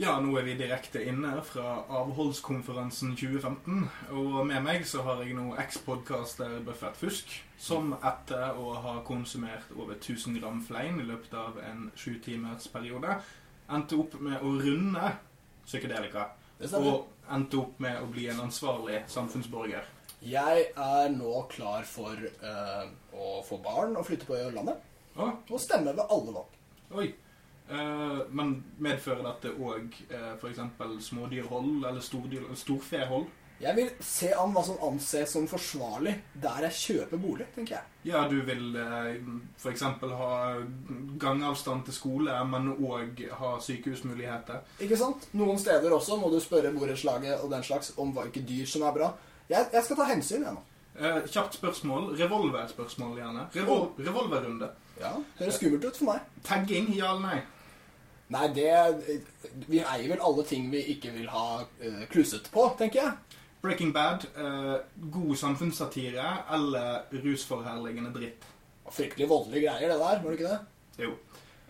Ja, nå er vi direkte inne fra avholdskonferansen 2015. Og med meg så har jeg nå eks-podkaster Buffett Fusk, som etter å ha konsumert over 1000 gram flein i løpet av en sjutimersperiode, timers periode, endte opp med å runde psykedelika. Og endte opp med å bli en ansvarlig samfunnsborger. Jeg er nå klar for uh, å få barn og flytte på landet. Ah. Og stemme ved alle valg. oi. Eh, men medfører dette òg uh, f.eks. smådyrhold eller stordyr, storfehold? Jeg vil se an hva som anses som forsvarlig der jeg kjøper bolig, tenker jeg. Ja, du vil eh, f.eks. ha gangavstand til skole, men òg ha sykehusmuligheter. Ikke sant? Noen steder også må du spørre borettslaget og den slags om hva ikke dyr som er bra. Jeg, jeg skal ta hensyn, jeg nå. Eh, kjapt spørsmål. Revolverspørsmål, gjerne. Revol revolverrunde. Ja, Høres skummelt ut for meg. Tagging, ja eller nei? Nei, det Vi eier vel alle ting vi ikke vil ha uh, klusset på, tenker jeg. Breaking Bad, uh, god samfunnssatire eller rusforherligende dritt? Fryktelig voldelige greier, det der. Var det ikke det? Jo.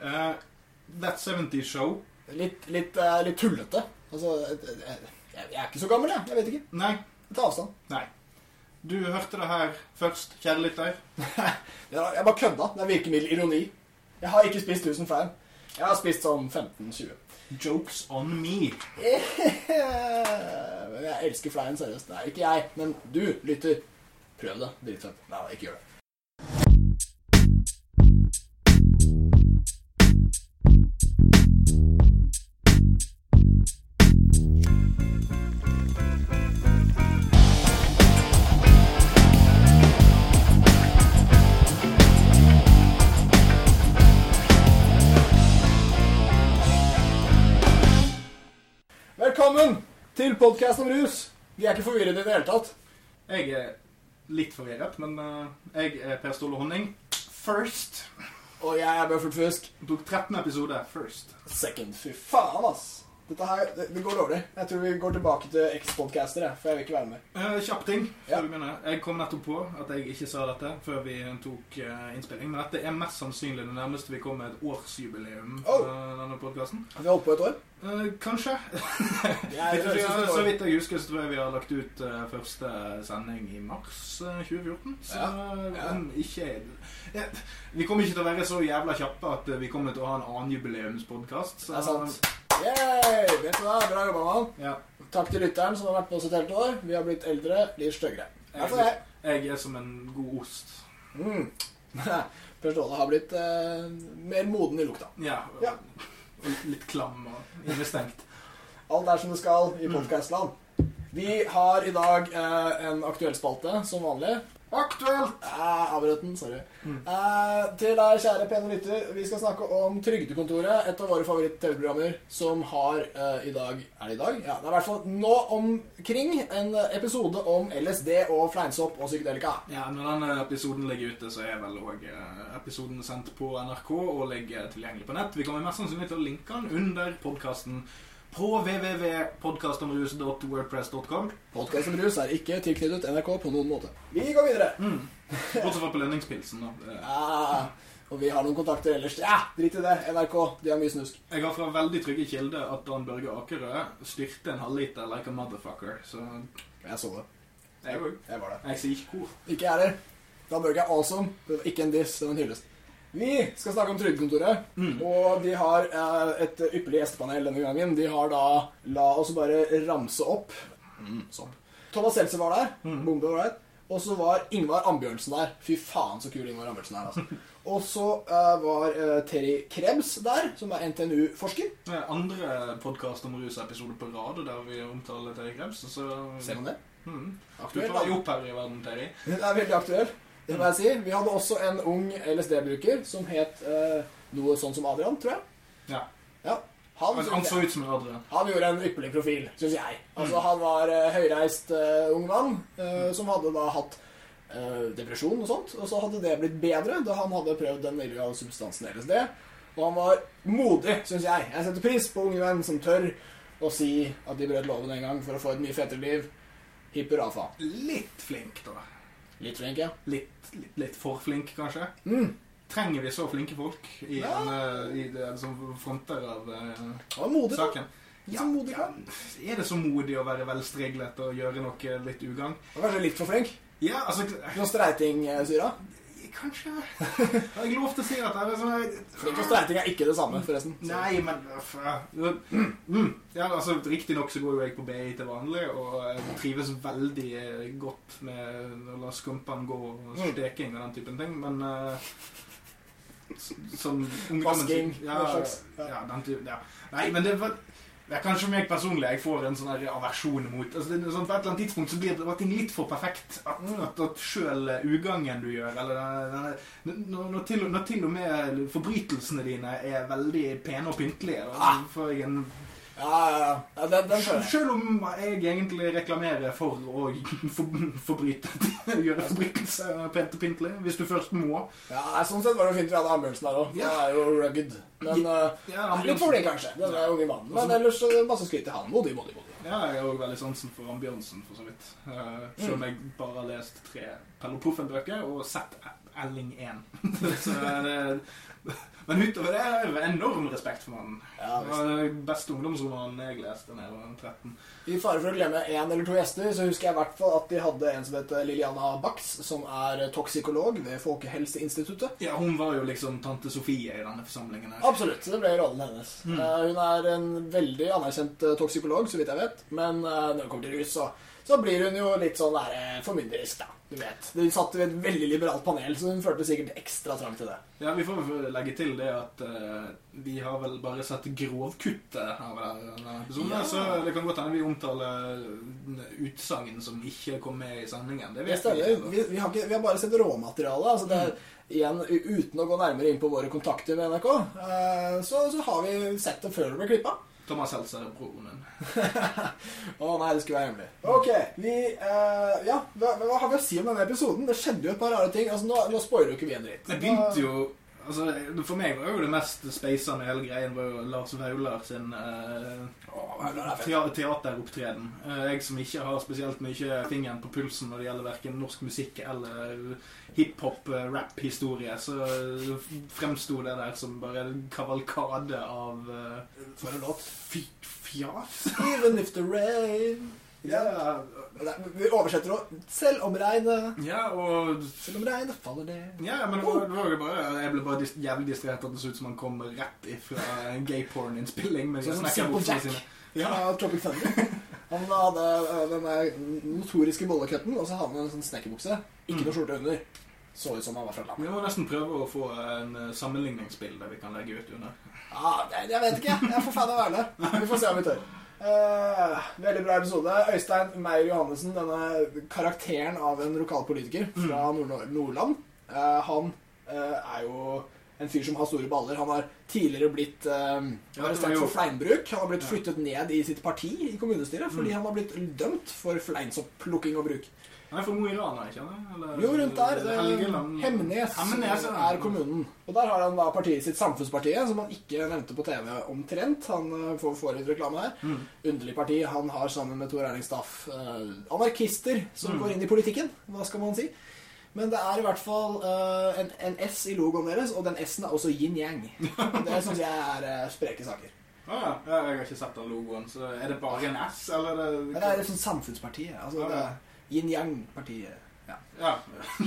Uh, That 70 Show. Litt, litt, eh, litt tullete. Altså, eh, eh, jeg, jeg er ikke så gammel, jeg. Jeg vet ikke. Nei. Jeg tar avstand. Nei. Du hørte det her først, kjære lytter. Jeg bare kødda. Det er virkemiddel ironi. Jeg har ikke spist 1000 flein. Jeg har spist sånn 15-20. Jokes on me. Men jeg elsker flyen, seriøst. Nei, ikke jeg, men du lytter. Prøv det. Dritfett. Nei, ikke gjør det. Velkommen til podkast om rus. Vi er ikke forvirret i det hele tatt. Jeg er litt forvirret, men eh, jeg er Per Ståle Honning. First. Og jeg er Buffert Fusk. Tok 13 episoder first. Second. Fy faen, ass. Dette her, det, det går dårlig. Jeg tror vi går tilbake til eks-podcaster, for jeg vil ikke være med. Uh, kjapp ting før Ja. Jeg kom nettopp på at jeg ikke sa dette før vi tok uh, innspilling. Men dette er mest sannsynlig det nærmeste vi kommer et årsjubileum Oh. på denne podkasten. Har vi holdt på et år? kanskje. Jeg, Jeg jeg, så vidt jeg husker, så tror jeg vi har lagt ut første sending i mars eh, 2014. Så Ja. Ja. om ikke ja, Vi kommer ikke til å være så jævla kjappe at vi kommer til å ha en annen jubileumspodkast. Det er sant. Yay! Vet du hva? Bra jobba, mann. Ja, Takk til lytteren som har vært med oss et helt år. Vi har blitt eldre, litt styggere. Jeg. jeg er som en god ost. Mm. Ståle har blitt eh, mer moden i lukta. Ja. Ja. Og litt klam og innestengt. Alt er som det skal i podcastland. Vi har i dag eh, en aktuell spalte, som vanlig. Aktuelt! Eh, avbrøt den, sorry. Mm. Eh, til deg, kjære pene lytter, vi skal snakke om Trygdekontoret. Et av våre favoritt-TV-programmer som har eh, i dag Er det i dag? Ja, det er i hvert fall nå omkring en episode om LSD og fleinsopp og psykedelika. Ja, Når denne episoden ligger ute, så er vel òg episoden sendt på NRK og ligger tilgjengelig på nett. Vi kommer mest sannsynlig til å linke den under podkasten på www.podkastomrus.wordpress.com. Podkast om rus er ikke tilknyttet NRK på noen måte. Vi går videre. Mm. Bortsett fra belønningspilsen. da. Eh, Ja, og vi har noen kontakter ellers. Ja, drit i det. NRK, de har mye snusk. Jeg har fra veldig trygge kilder at Dan Børge Akerø styrte en halvliter like a motherfucker. Så Jeg så det. jeg òg. Jeg var det. Jeg sier ikke hvor. Ikke jeg heller. Dan Børge er awesome. Det var ikke en diss, det var en hyllest. Vi skal snakke om Trygdekontoret. Mm. Og de har eh, et ypperlig gjestepanel denne gangen. De har da La oss bare ramse opp. Mm, sånn. Thomas Seltzer var der. Mm. Bombe var der. Og så var Ingvar Ambjørnsen der. Fy faen, så kul Ingvar Ambjørnsen er. altså. Og så eh, var eh, Terry Krebs der, som er NTNU-forsker. Andre podkast om rusepisoder på rad der vi omtaler Terry Krebs. Så Ser man det? mm. Du Aktuell, tar jo opp her i verden, Terry. Den er veldig aktuell. Det må jeg si. Vi hadde også en ung LSD-bruker som het eh, noe sånn som Adrian, tror jeg. Ja. Ja. Han, Han, han så ut som Adrian. han gjorde en ypperlig profil, syns jeg. Altså, Han var eh, høyreist eh, ung mann eh, som hadde da hatt eh, depresjon og sånt. Og så hadde det blitt bedre da han hadde prøvd den illegale substansen LSD. Og han var modig, syns jeg. Jeg setter pris på unge menn som tør å si at de brøt loven en gang for å få et mye fetere liv. Hipp hurra faen. Litt flink, da. Litt flink, ja. Litt, litt, litt for flink, kanskje. Mm. Trenger vi så flinke folk i, Ja. en, eh, i det, som fronter av eh, modig, saken? Ja, modig ja. Er det så modig å være velstriglet og gjøre noe litt ugagn? Kanskje litt for flink. Ja, altså Noen streiting-syra. Kanskje jeg lov til å si at det er sånn Flink og streiting er ikke det samme, forresten. Så- Nei, men ja. mm, ja, altså Riktignok så går jo jeg på BI til vanlig, og jeg trives veldig eh, godt med å la skumpene gå og Mm. steking og den typen ting, men uh, Sånn ungdommen Vasking, ja, ja. ja, den typen, ja. Nei, men det var det er kanskje meg personlig jeg får en sånn aversjon mot altså det, sånn, På et eller annet tidspunkt så blir det, ting litt for perfekt. At, Mm. at, at sjøl ugangen du gjør, eller denne, når, når, til, når til og med forbrytelsene dine er veldig pene og pyntelige da Ah. får jeg en, Ja, ja, ja. den, den. Selv om jeg egentlig reklamerer for å for, forbryte Gjøre forbrytelse pent og pyntelig, hvis du først må. Ja, Sånn sett var det fint vi hadde ambulansen her òg. Ja. Det er jo rugged. Men ja, Ja, litt for flink, kanskje. Denne unge mannen. Men ellers så masse skryt til han. Modig, modig, modig. Ja, jeg har òg veldig sansen for Ambjørnsen, for så vidt. Uh, selv om jeg bare har lest tre Pello Proffen-bøker og sett Elling 1. så det, men utover det har jeg enorm respekt for mannen. Ja, Det var den beste ungdomsromanen jeg leste da jeg var 13. I fare for å glemme én eller to gjester, så husker jeg i hvert fall at de hadde en som heter Liliana Bax, som er toksikolog ved Folkehelseinstituttet. Ja, Hun var jo liksom tante Sofie i denne forsamlingen. her. Absolutt. Det ble rollen hennes. Mm. Eh, hun er en veldig anerkjent eh, toksikolog, så vidt jeg vet. Men eh, når det kommer til rus, så, så blir hun jo litt sånn der, eh, formynderisk, da. Du vet. Hun satt ved et veldig liberalt panel, så hun følte sikkert ekstra trang til det. Ja, Vi får legge til det at uh, vi har vel bare sett grovkuttet av denne episoden. Ja. Så det kan godt hende vi omtaler utsagn som ikke kom med i sendingen. Det vet vi. Vi, vi, har ikke, vi har bare sett råmaterialet. Altså det, igjen, uten å gå nærmere inn på våre kontakter med NRK, uh, så, så har vi sett det før det ble klippa. Thomas Seltzer er broren min. Å nei, det skulle være hemmelig. Ok, vi uh, Ja, hva, hva har vi å si om denne episoden? Det skjedde jo et par rare ting. Altså, Nå, nå spoiler jo ikke vi en dritt. Det begynte jo altså, For meg var jo det mest speisa med hele greien var jo Lars Vaular sin uh, Vaular er teateropptreden. Uh, jeg som ikke har spesielt mye fingeren på pulsen når det gjelder verken norsk musikk eller hiphop, eh, så fremsto det der som bare en kavalkade av uh, For en låt. fjas. Even if the rain Ja, Vi oversetter òg 'selv om regnet'. ja, og Selv om regnet faller ned. Ja, men det var, det var bare Jeg ble bare jævlig distrahert at det så ut som han kom rett ifra en gay-porn-innspilling. med de Sånn som snekkerbuksene sine. Ja, Ja. Tropic Thunder. Han hadde øh, den notoriske bollecutten, og så hadde han en sånn snekkerbukse. Ikke noe skjorte under. Så ut som han var fra landet. Vi må nesten prøve å få en eh, sammenligningsbilde vi kan legge ut under. Ja, jeg, jeg vet ikke. Jeg får faen meg av være det. Vi får se om vi tør. Eh, veldig bra episode. Øystein Meyer Johannessen, denne karakteren av en lokalpolitiker fra Nord Nordland, eh, han eh, er jo en fyr som har store baller. Han har tidligere blitt uh, arrestert for fleinbruk. Han har blitt flyttet ned i sitt parti i kommunestyret fordi Mm. han har blitt dømt for fleinsopplukking og bruk. Han er fra Mo i Rana, ikke sant? Jo, rundt der. Det, Helgeland. Hemnes, Hemnes, ja. er kommunen. Og der har han da partiet sitt Samfunnspartiet, som han ikke nevnte på TV omtrent. Han eh, får, får litt reklame her. Mm. Underlig parti. Han har sammen med Tor Erling Staff eh, anarkister som Mm. går inn i politikken. Hva skal man si? Men det er i hvert fall uh, en, en S i logoen deres, og den S-en er også yin-yang. Det syns jeg er uh, spreke saker. Ah, ja. jeg har ikke sett den logoen, så er det bare en S, eller er det det er et sånt Samfunnspartiet. Altså Ja, det ja. Yin-yang-partiet. Ja. Ja.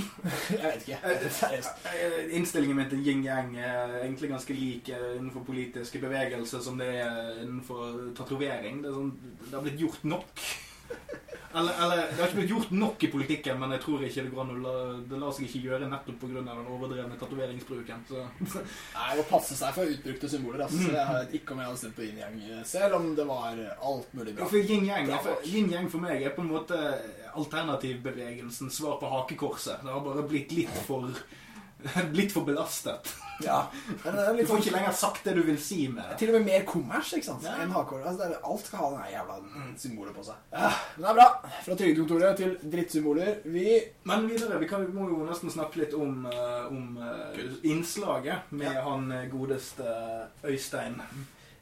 Jeg vet ikke. Seriøst. Eh, Innstillingen min til yin-yang er egentlig ganske lik eh, innenfor politiske bevegelser som det er innenfor tatovering. Det, sånn, det har blitt gjort nok. Eller, eller, det har ikke blitt gjort nok i politikken, men jeg tror ikke det går an å det lar seg ikke gjøre nettopp pga. den overdrevne tatoveringsbruken. Nei, å passe seg for utbrukte symboler. Altså. Jeg vet ikke om jeg hadde stemt på yin-yang, selv om det var alt mulig Ja, bra. for yin-yang for, for meg er på en måte alternativbevegelsen svar på hakekorset. Det har bare blitt litt for Litt for belastet. Ja. Men det er Du får sånn, ikke lenger sagt det du vil si med det. til og med mer kommers ikke sant? Ja. enn hakekors. Altså, det er- alt skal ha den her jævla symbolet på seg. Ja, men det er bra. Fra trygdekontoret til drittsymboler. Vi Men videre, vi, kan, vi må jo nesten snakke litt om, eh, om eh, innslaget med han eh, godeste Øystein.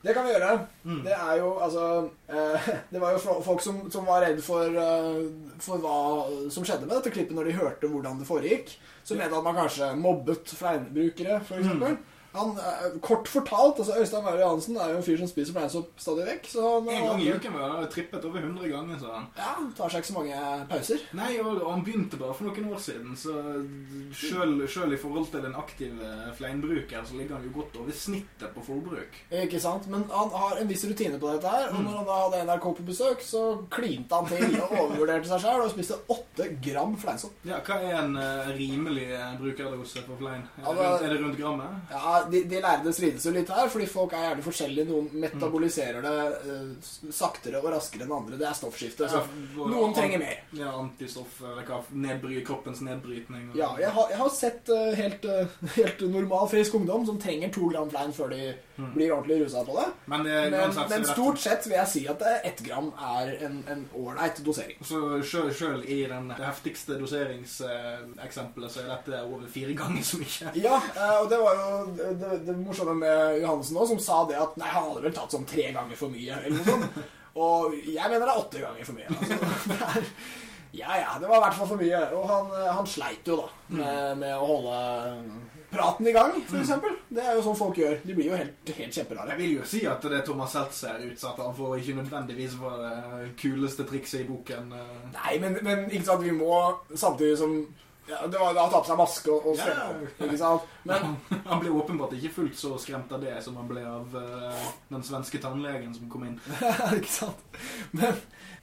Det kan vi gjøre. Mm. Det er jo altså eh, Det var jo folk som, som var redd for, uh, for hva som skjedde med dette klippet når de hørte hvordan det foregikk. Så mente at man kanskje mobbet fleinbrukere, f.eks. Mm. Han, eh, kort fortalt, altså Øystein Maure Johansen er jo en fyr som spiser fleinsopp stadig vekk. Så han, En gang i uken var det trippet over 100 ganger, sa han. Ja, han tar seg ikke så mange pauser. Nei, og og han begynte bare for noen år siden, så selv i forhold til den aktive eh, fleinbruker, så ligger han jo godt over snittet på forbruk. Ikke sant? Men han har en viss rutine på dette her. Og når han da hadde NRK på besøk, så klinte han til og overvurderte seg sjøl og spiste åtte gram fleinsopp. Ja, hva er en uh, rimelig eh, brukerdose for flein? Er, Ja, det er det rundt grammet? Ja, de, de lærde strides jo litt her, fordi folk er gjerne forskjellige. Noen metaboliserer det uh, saktere og raskere enn andre. Det er stoffskifte. Så både noen trenger mer. Ja, antistoff, eller hva, nedbry, kroppens nedbrytning. og- Ja, jeg har, jeg har sett uh, helt, uh, helt normal, frisk ungdom som trenger to gram flein før de Mm. blir ordentlig rusa på det. Men, det, Men, men stort sett vil jeg si at ett gram er en en ålreit dosering. Så selv i den, heftigste doseringseksempelet så er dette over fire ganger så mye. Ja, og det var jo det, det, morsomme med Johansen òg, som sa det at nei, han hadde vel tatt sånn tre ganger for mye, eller noe sånt. Og jeg mener det er åtte ganger for mye. Altså, det er, ja, ja, det var i hvert fall for mye. Og han, han sleit jo da med, med å holde praten i gang, for eksempel. Det er jo sånn folk gjør. De blir jo helt, helt kjemperare. Jeg vil jo si at det Thomas Seltzer utsatte han for ikke nødvendigvis var det kuleste trikset i boken. eh. Nei, men, men ikke sant, vi må samtidig som ja, Det var da han ta på seg maske og, og Ja. Ikke sant? Men Han ble åpenbart ikke fullt så skremt av det som han ble av uh, den svenske tannlegen som kom inn. ikke sant? Men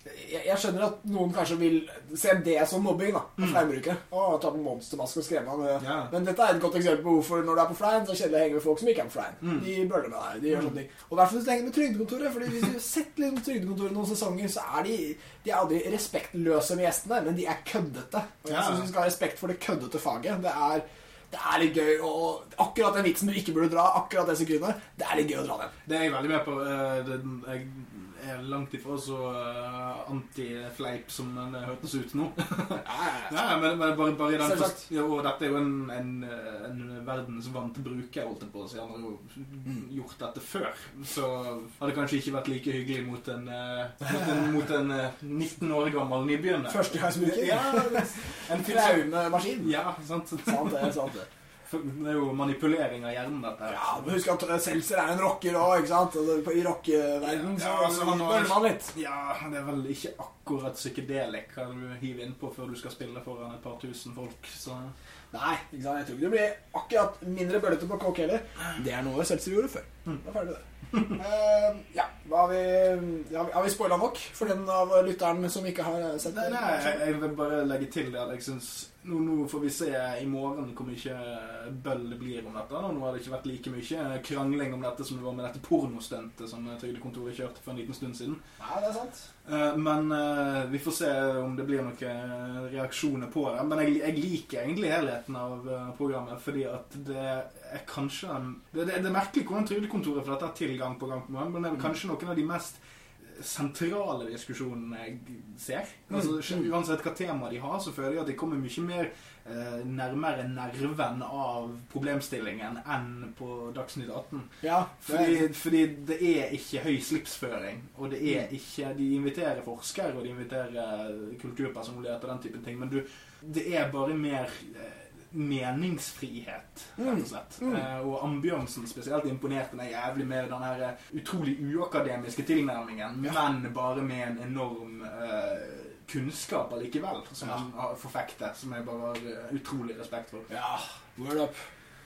jeg, jeg skjønner at noen kanskje vil se det som mobbing, da. Fleinbrukere. Å, ta på monstermaske og skremme han. Ja. Men dette er et godt eksempel på hvorfor når du er på flein, så er det kjedelig å henge med folk som ikke er på flein. Mm. De bøller med deg. De gjør sånne ting. Og i hvert fall hvis du henger med Trygdekontoret. Fordi hvis du har sett litt om Trygdekontoret noen sesonger, så er de De er aldri respektløse med gjestene, men de er køddete. Og jeg Ja. syns vi skal ha respekt for det køddete faget. Det er det er litt gøy, å akkurat den vitsen du ikke burde dra, akkurat det sekundet, det er litt gøy å dra den. Det er jeg veldig med på. eh, jeg er langt ifra så uh, anti-fleip som det hørtes ut nå. Ja, men, men bare, bare i den forst- ja, Og dette er jo en, en, en verdensvant bruker, holdt jeg på å si. Han har jo gjort dette før. Så hadde kanskje ikke vært like hyggelig mot en, eh, mot en, mot en eh, 19 år gammel nybegynner. Førstegangsbruker. Ja, en Traumemaskin. Ja, sant. Sant det, sant det. Det er jo manipulering av hjernen, dette. Ja, men Husk at Seltzer er en rocker òg, ikke sant? Altså, I rockeverdenen så Ja, altså, han man litt. Ja, det er vel ikke akkurat psykedelik hva du hiver innpå før du skal spille foran et par tusen folk. Så Nei, ikke sant? jeg tror ikke det blir akkurat mindre bøllete på kokk heller. Det er noe Seltzer gjorde før. Mm. Da er ferdig det. uh, ja, har vi, ja, har vi spoila nok for den av lytteren som ikke har sett Nei, det? nei, jeg, jeg vil bare legge til det at jeg syns nå, nå får vi se i morgen hvor mye bøll det blir om dette. Nå har det ikke vært like mye krangling om dette som det var med dette pornostuntet som Trygdekontoret kjørte for en liten stund siden. Nei, det er sant. Eh, Men eh, vi får se om det blir noen reaksjoner på det. Men jeg, jeg liker egentlig helheten av eh, programmet, fordi at det er kanskje det, det, det er merkelig hvordan Trygdekontoret får dette til gang på gang på gang, men det er kanskje noen av de mest sentrale diskusjonen jeg ser. Altså, Mm. uansett hva tema de har, så føler jeg at de kommer mye mer eh, nærmere nerven av problemstillingen enn på Dagsnytt 18. Ja, det er, Fordi, fordi det er ikke høy slipsføring, og det er ikke De inviterer forskere, og de inviterer kulturpersonligheter og den type ting, men du, det er bare mer eh, meningsfrihet, rett og slett. Mm. Eh, og Ambjørnsen spesielt imponerte meg jævlig med den her eh, utrolig uakademiske tilnærmingen, men bare med en enorm uh, kunnskap allikevel, som Ja. han forfekter, som jeg bare har utrolig respekt for. ja, word up.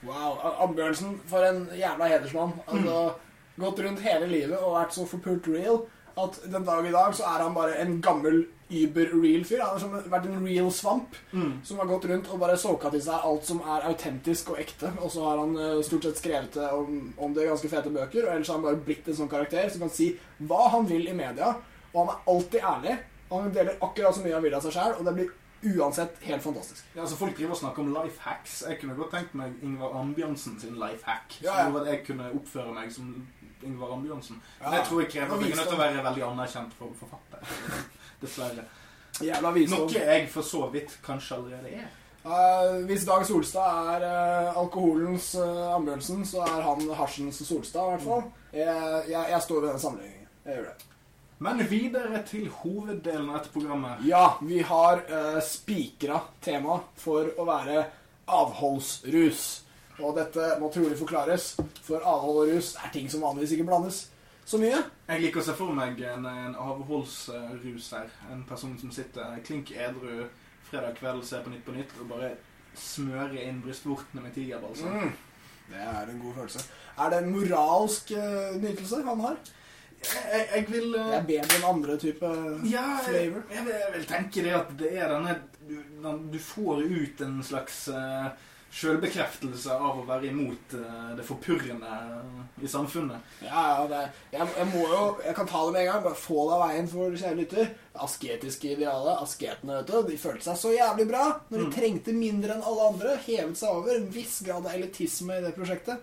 Wow. Ambjørnsen, for en jævla hedersmann. Altså, Gått rundt hele livet og vært så forpult real at den dag i dag så er han bare en gammel über-real-fyr. Han har som vært en real svamp som har gått rundt og bare soka til seg alt som er autentisk og ekte. Og så har han uh, stort sett skrevet om, om det i ganske fete bøker, og ellers har han bare blitt en sånn karakter som kan si hva han vil i media, og han er alltid ærlig. Og han deler akkurat så mye han vil av seg sjæl, og det blir uansett helt fantastisk. Ja, altså Folk driver og snakker om life hacks. Jeg kunne godt tenkt meg Ingvar Ambjørnsen sin life hack. Ja, ja. At jeg kunne oppføre meg som Ingvar Ambjørnsen. Ja. Men jeg tror jeg krever at jeg er nødt til å være veldig anerkjent for forfatter. Dessverre. Jævla visdom. Noe jeg for så vidt kanskje allerede er. Uh, hvis Dag Solstad er uh, alkoholens uh, Ambjørnsen, så er han hasjens Solstad, i hvert fall. Jeg, jeg, jeg står ved den sammenligningen. Jeg gjør det. Men videre til hoveddelen av dette programmet. Ja, vi har uh, spikra tema for å være avholdsrus. Og dette må trolig forklares, for avhold og rus er ting som vanligvis ikke blandes så mye. Jeg liker å se for meg en, en avholdsrus her. En person som sitter klink edru fredag kveld, ser på Nytt på Nytt og bare smører inn brystvortene med tigerbalsam. Mm. Det er en god følelse. Er det en moralsk uh, nytelse han har? Jeg, jeg, jeg vil Det eh, er bedre enn andre type Ja, jeg, flavor. jeg, vil, jeg vil tenke det at det er denne Du, den, du får ut en slags uh, sjølbekreftelse av å være imot eh, det forpurrende i samfunnet. Ja, ja, det, jeg, jeg må jo Jeg kan ta det med en gang. Bare få det av veien for kjære lytter. Det asketiske idealet. Asketene, vet du. De følte seg så jævlig bra når de Mm. trengte mindre enn alle andre. Hevet seg over. En viss grad av elitisme i det prosjektet.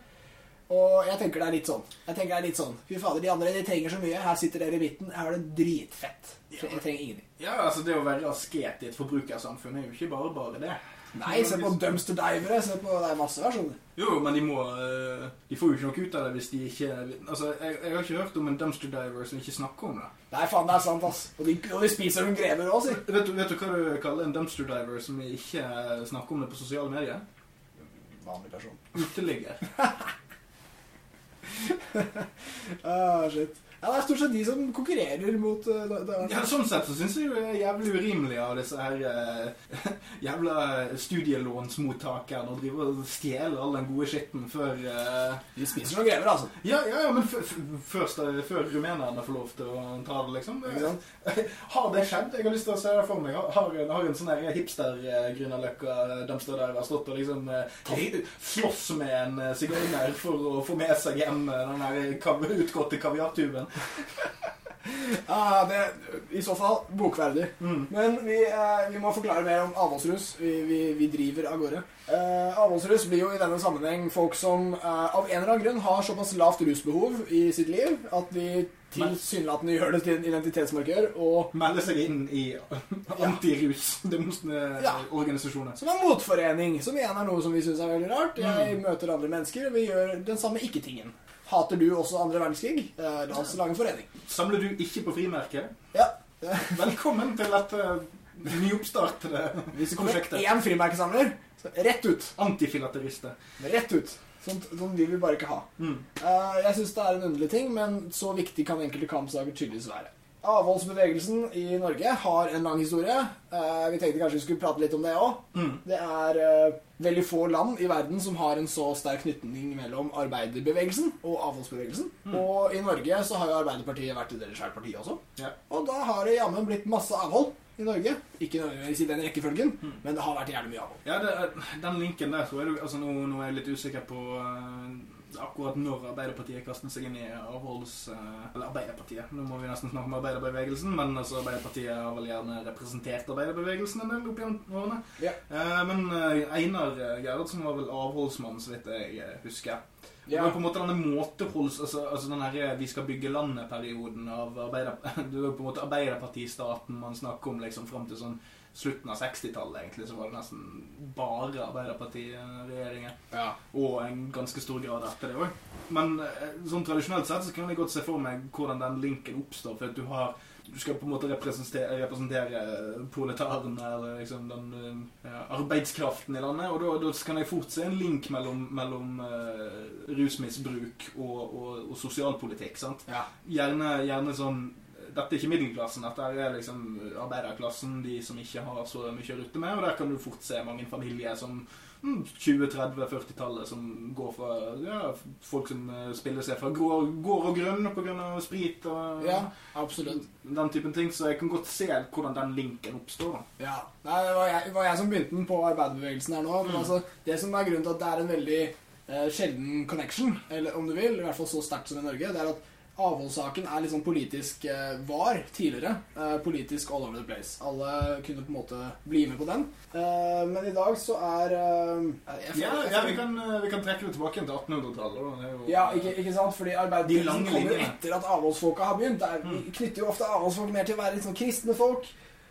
Og jeg tenker det er litt sånn. Jeg tenker det er litt sånn Fy fader, de andre de trenger så mye. Her sitter dere i midten. Her er det dritfett. Jeg trenger ingenting. Ja, altså Det å være asket i et forbrukersamfunn er jo ikke bare bare det. Nei, se på dumpster divere. Se på, det er masse versjoner. Jo, men de må eh, De får jo ikke noe ut av det hvis de ikke Altså, jeg, jeg har ikke hørt om en dumpster diver som ikke snakker om det. Nei, faen, det er sant, ass. Og de, og de spiser som grever òg, si. Vet du, vet du hva du kaller en dumpster diver som ikke snakker om det på sosiale medier? Vanlig person. Uteligger. Ah, shit. Ja, det er stort sett de som konkurrerer mot uh, det, det Ja, Sånn sett så syns jeg jo det er jævlig urimelig av disse her uh, jævla studielånsmottakerne å drive og stjele all den gode skitten før uh, De spiser noen grever, altså. Ja, ja, ja men f f først, før rumenerne får lov til å ta det, liksom. Det? Har det skjedd? Jeg har lyst til å se det for meg. Har, har en, sånn der hipster-Grünerløkka dumpster der har stått og liksom slåss med en sigøyner for å få med seg hjem den der utgåtte kaviartuben. Ah, det, I så fall bokverdig. Mm. Men vi, eh, vi må forklare mer om avholdsrus. Vi, vi, vi driver av gårde. Eh, avholdsrus blir jo i denne sammenheng folk som eh, av en eller annen grunn har såpass lavt rusbehov i sitt liv at de tilsynelatende gjør det til en identitetsmarkør. Og melder seg inn i Ja. antirus-organisasjoner. som en motforening, som igjen er noe som vi syns er veldig rart. Jeg møter andre mennesker, og vi gjør den samme ikke-tingen. Hater du også andre verdenskrig? Eh, la oss lage en forening. Samler du ikke på frimerket? Ja. Velkommen til dette nyoppstartede Hvis det kommer én frimerkesamler, så rett ut. Antifilaterister. Rett ut. Sånt, sånn vil vi bare ikke ha. Mm. Eh, jeg syns det er en underlig ting, men så viktig kan enkelte kampsaker tydeligvis være. Avholdsbevegelsen i Norge har en lang historie. Eh, vi tenkte kanskje vi skulle prate litt om det òg. Mm. Det er eh, veldig få land i verden som har en så sterk knytning mellom arbeiderbevegelsen og avholdsbevegelsen. Mm. Og i Norge så har jo Arbeiderpartiet vært et deres parti også. Ja. Og da har det jammen blitt masse avhold i Norge. Ikke nødvendigvis i den rekkefølgen, Mm. men det har vært jævlig mye avhold. Ja, det, den linken der, tror jeg du, altså nå, nå er jeg litt usikker på eh, akkurat når Arbeiderpartiet kastet seg inn i avholds... eller Arbeiderpartiet, nå må vi nesten snakke om arbeiderbevegelsen, men altså Arbeiderpartiet har vel gjerne representert arbeiderbevegelsen en del opp gjennom årene. Ja. Eh, men eh, Einar Gerhardsen var vel avholdsmann, så vidt jeg eh, husker. Ja. var på en måte denne måteholds... Altså, altså den her Vi skal bygge landet-perioden av arbeider... Det var på en måte Arbeiderpartistaten man snakker om liksom fram til sånn slutten av 60-tallet, egentlig, så var det nesten bare Arbeiderpartiregjeringer. Ja. Og en ganske stor grad etter det òg. Men eh, sånn tradisjonelt sett så kan jeg godt se for meg hvordan den linken oppstår. For at du har du skal på en måte representere, representere proletarene, eller liksom den ja, arbeidskraften i landet. Og da kan jeg fort se en link mellom, mellom uh, rusmisbruk og, og, og sosialpolitikk. sant? ja. Gjerne, gjerne sånn Dette er ikke middelklassen, dette er liksom arbeiderklassen, de som ikke har så mye å rutte med. Og der kan du fort se mange familier som mm, 20-30-40-tallet som går fra ja, folk som eh, spiller seg fra gård, gård og grunn pga. sprit og ja, absolutt. den typen ting. Så jeg kan godt se hvordan den linken oppstår. da. Ja. Nei, det var jeg, det var jeg som begynte den på arbeiderbevegelsen her nå. Men Mm. altså, det som er grunnen til at det er en veldig eh, sjelden connection, eller om du vil, i hvert fall så sterkt som i Norge, det er at avholdssaken er litt sånn politisk eh, var tidligere. Eh, politisk all over the place. Alle kunne på en måte bli med på den. Eh, men i dag så er eh, jeg føler- Ja, jeg ja føler- vi, kan, eh, vi kan trekke det tilbake igjen til 1800-tallet. da. Det er jo- Ja, ikke, ikke sant? Fordi De arbeiderbevegelsen lange kommer linjene. etter at avholdsfolka har begynt. Der, Mm. Vi knytter jo ofte avholdsfolk mer til å være litt sånn kristne folk.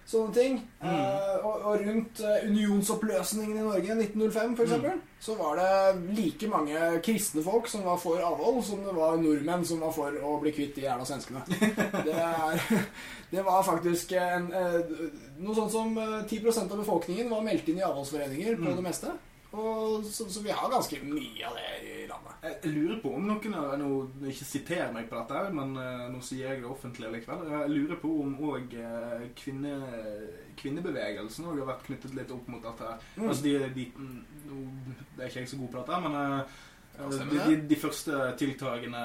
Sånne ting. Mm. Uh, og, og rundt eh, unionsoppløsningen i Norge, 1905 for eksempel, Mm. så var det like mange kristne folk som var for avhold, som det var nordmenn som var for å bli kvitt de jævla svenskene. Det, er, det var faktisk en, eh, noe sånt som eh, 10% av befolkningen var meldt inn i avholdsforeninger på Mm. det meste. Og så, så vi har ganske mye av det i landet. Jeg lurer på om noen av nå, Ikke siterer meg på dette, men eh, nå sier jeg det offentlig likevel. Jeg lurer på om òg kvinne, kvinnebevegelsen også har vært knyttet litt opp mot dette. Mm. Altså de, de, nå er ikke jeg så god på dette, men eh, de, de, de første tiltakene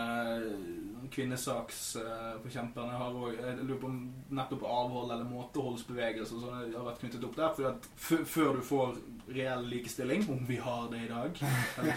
kvinnesaksforkjemperne har òg Jeg lurer på om nettopp avhold eller måteholdsbevegelse sånn har vært knyttet opp der. For før du får reell likestilling, om vi har det i dag,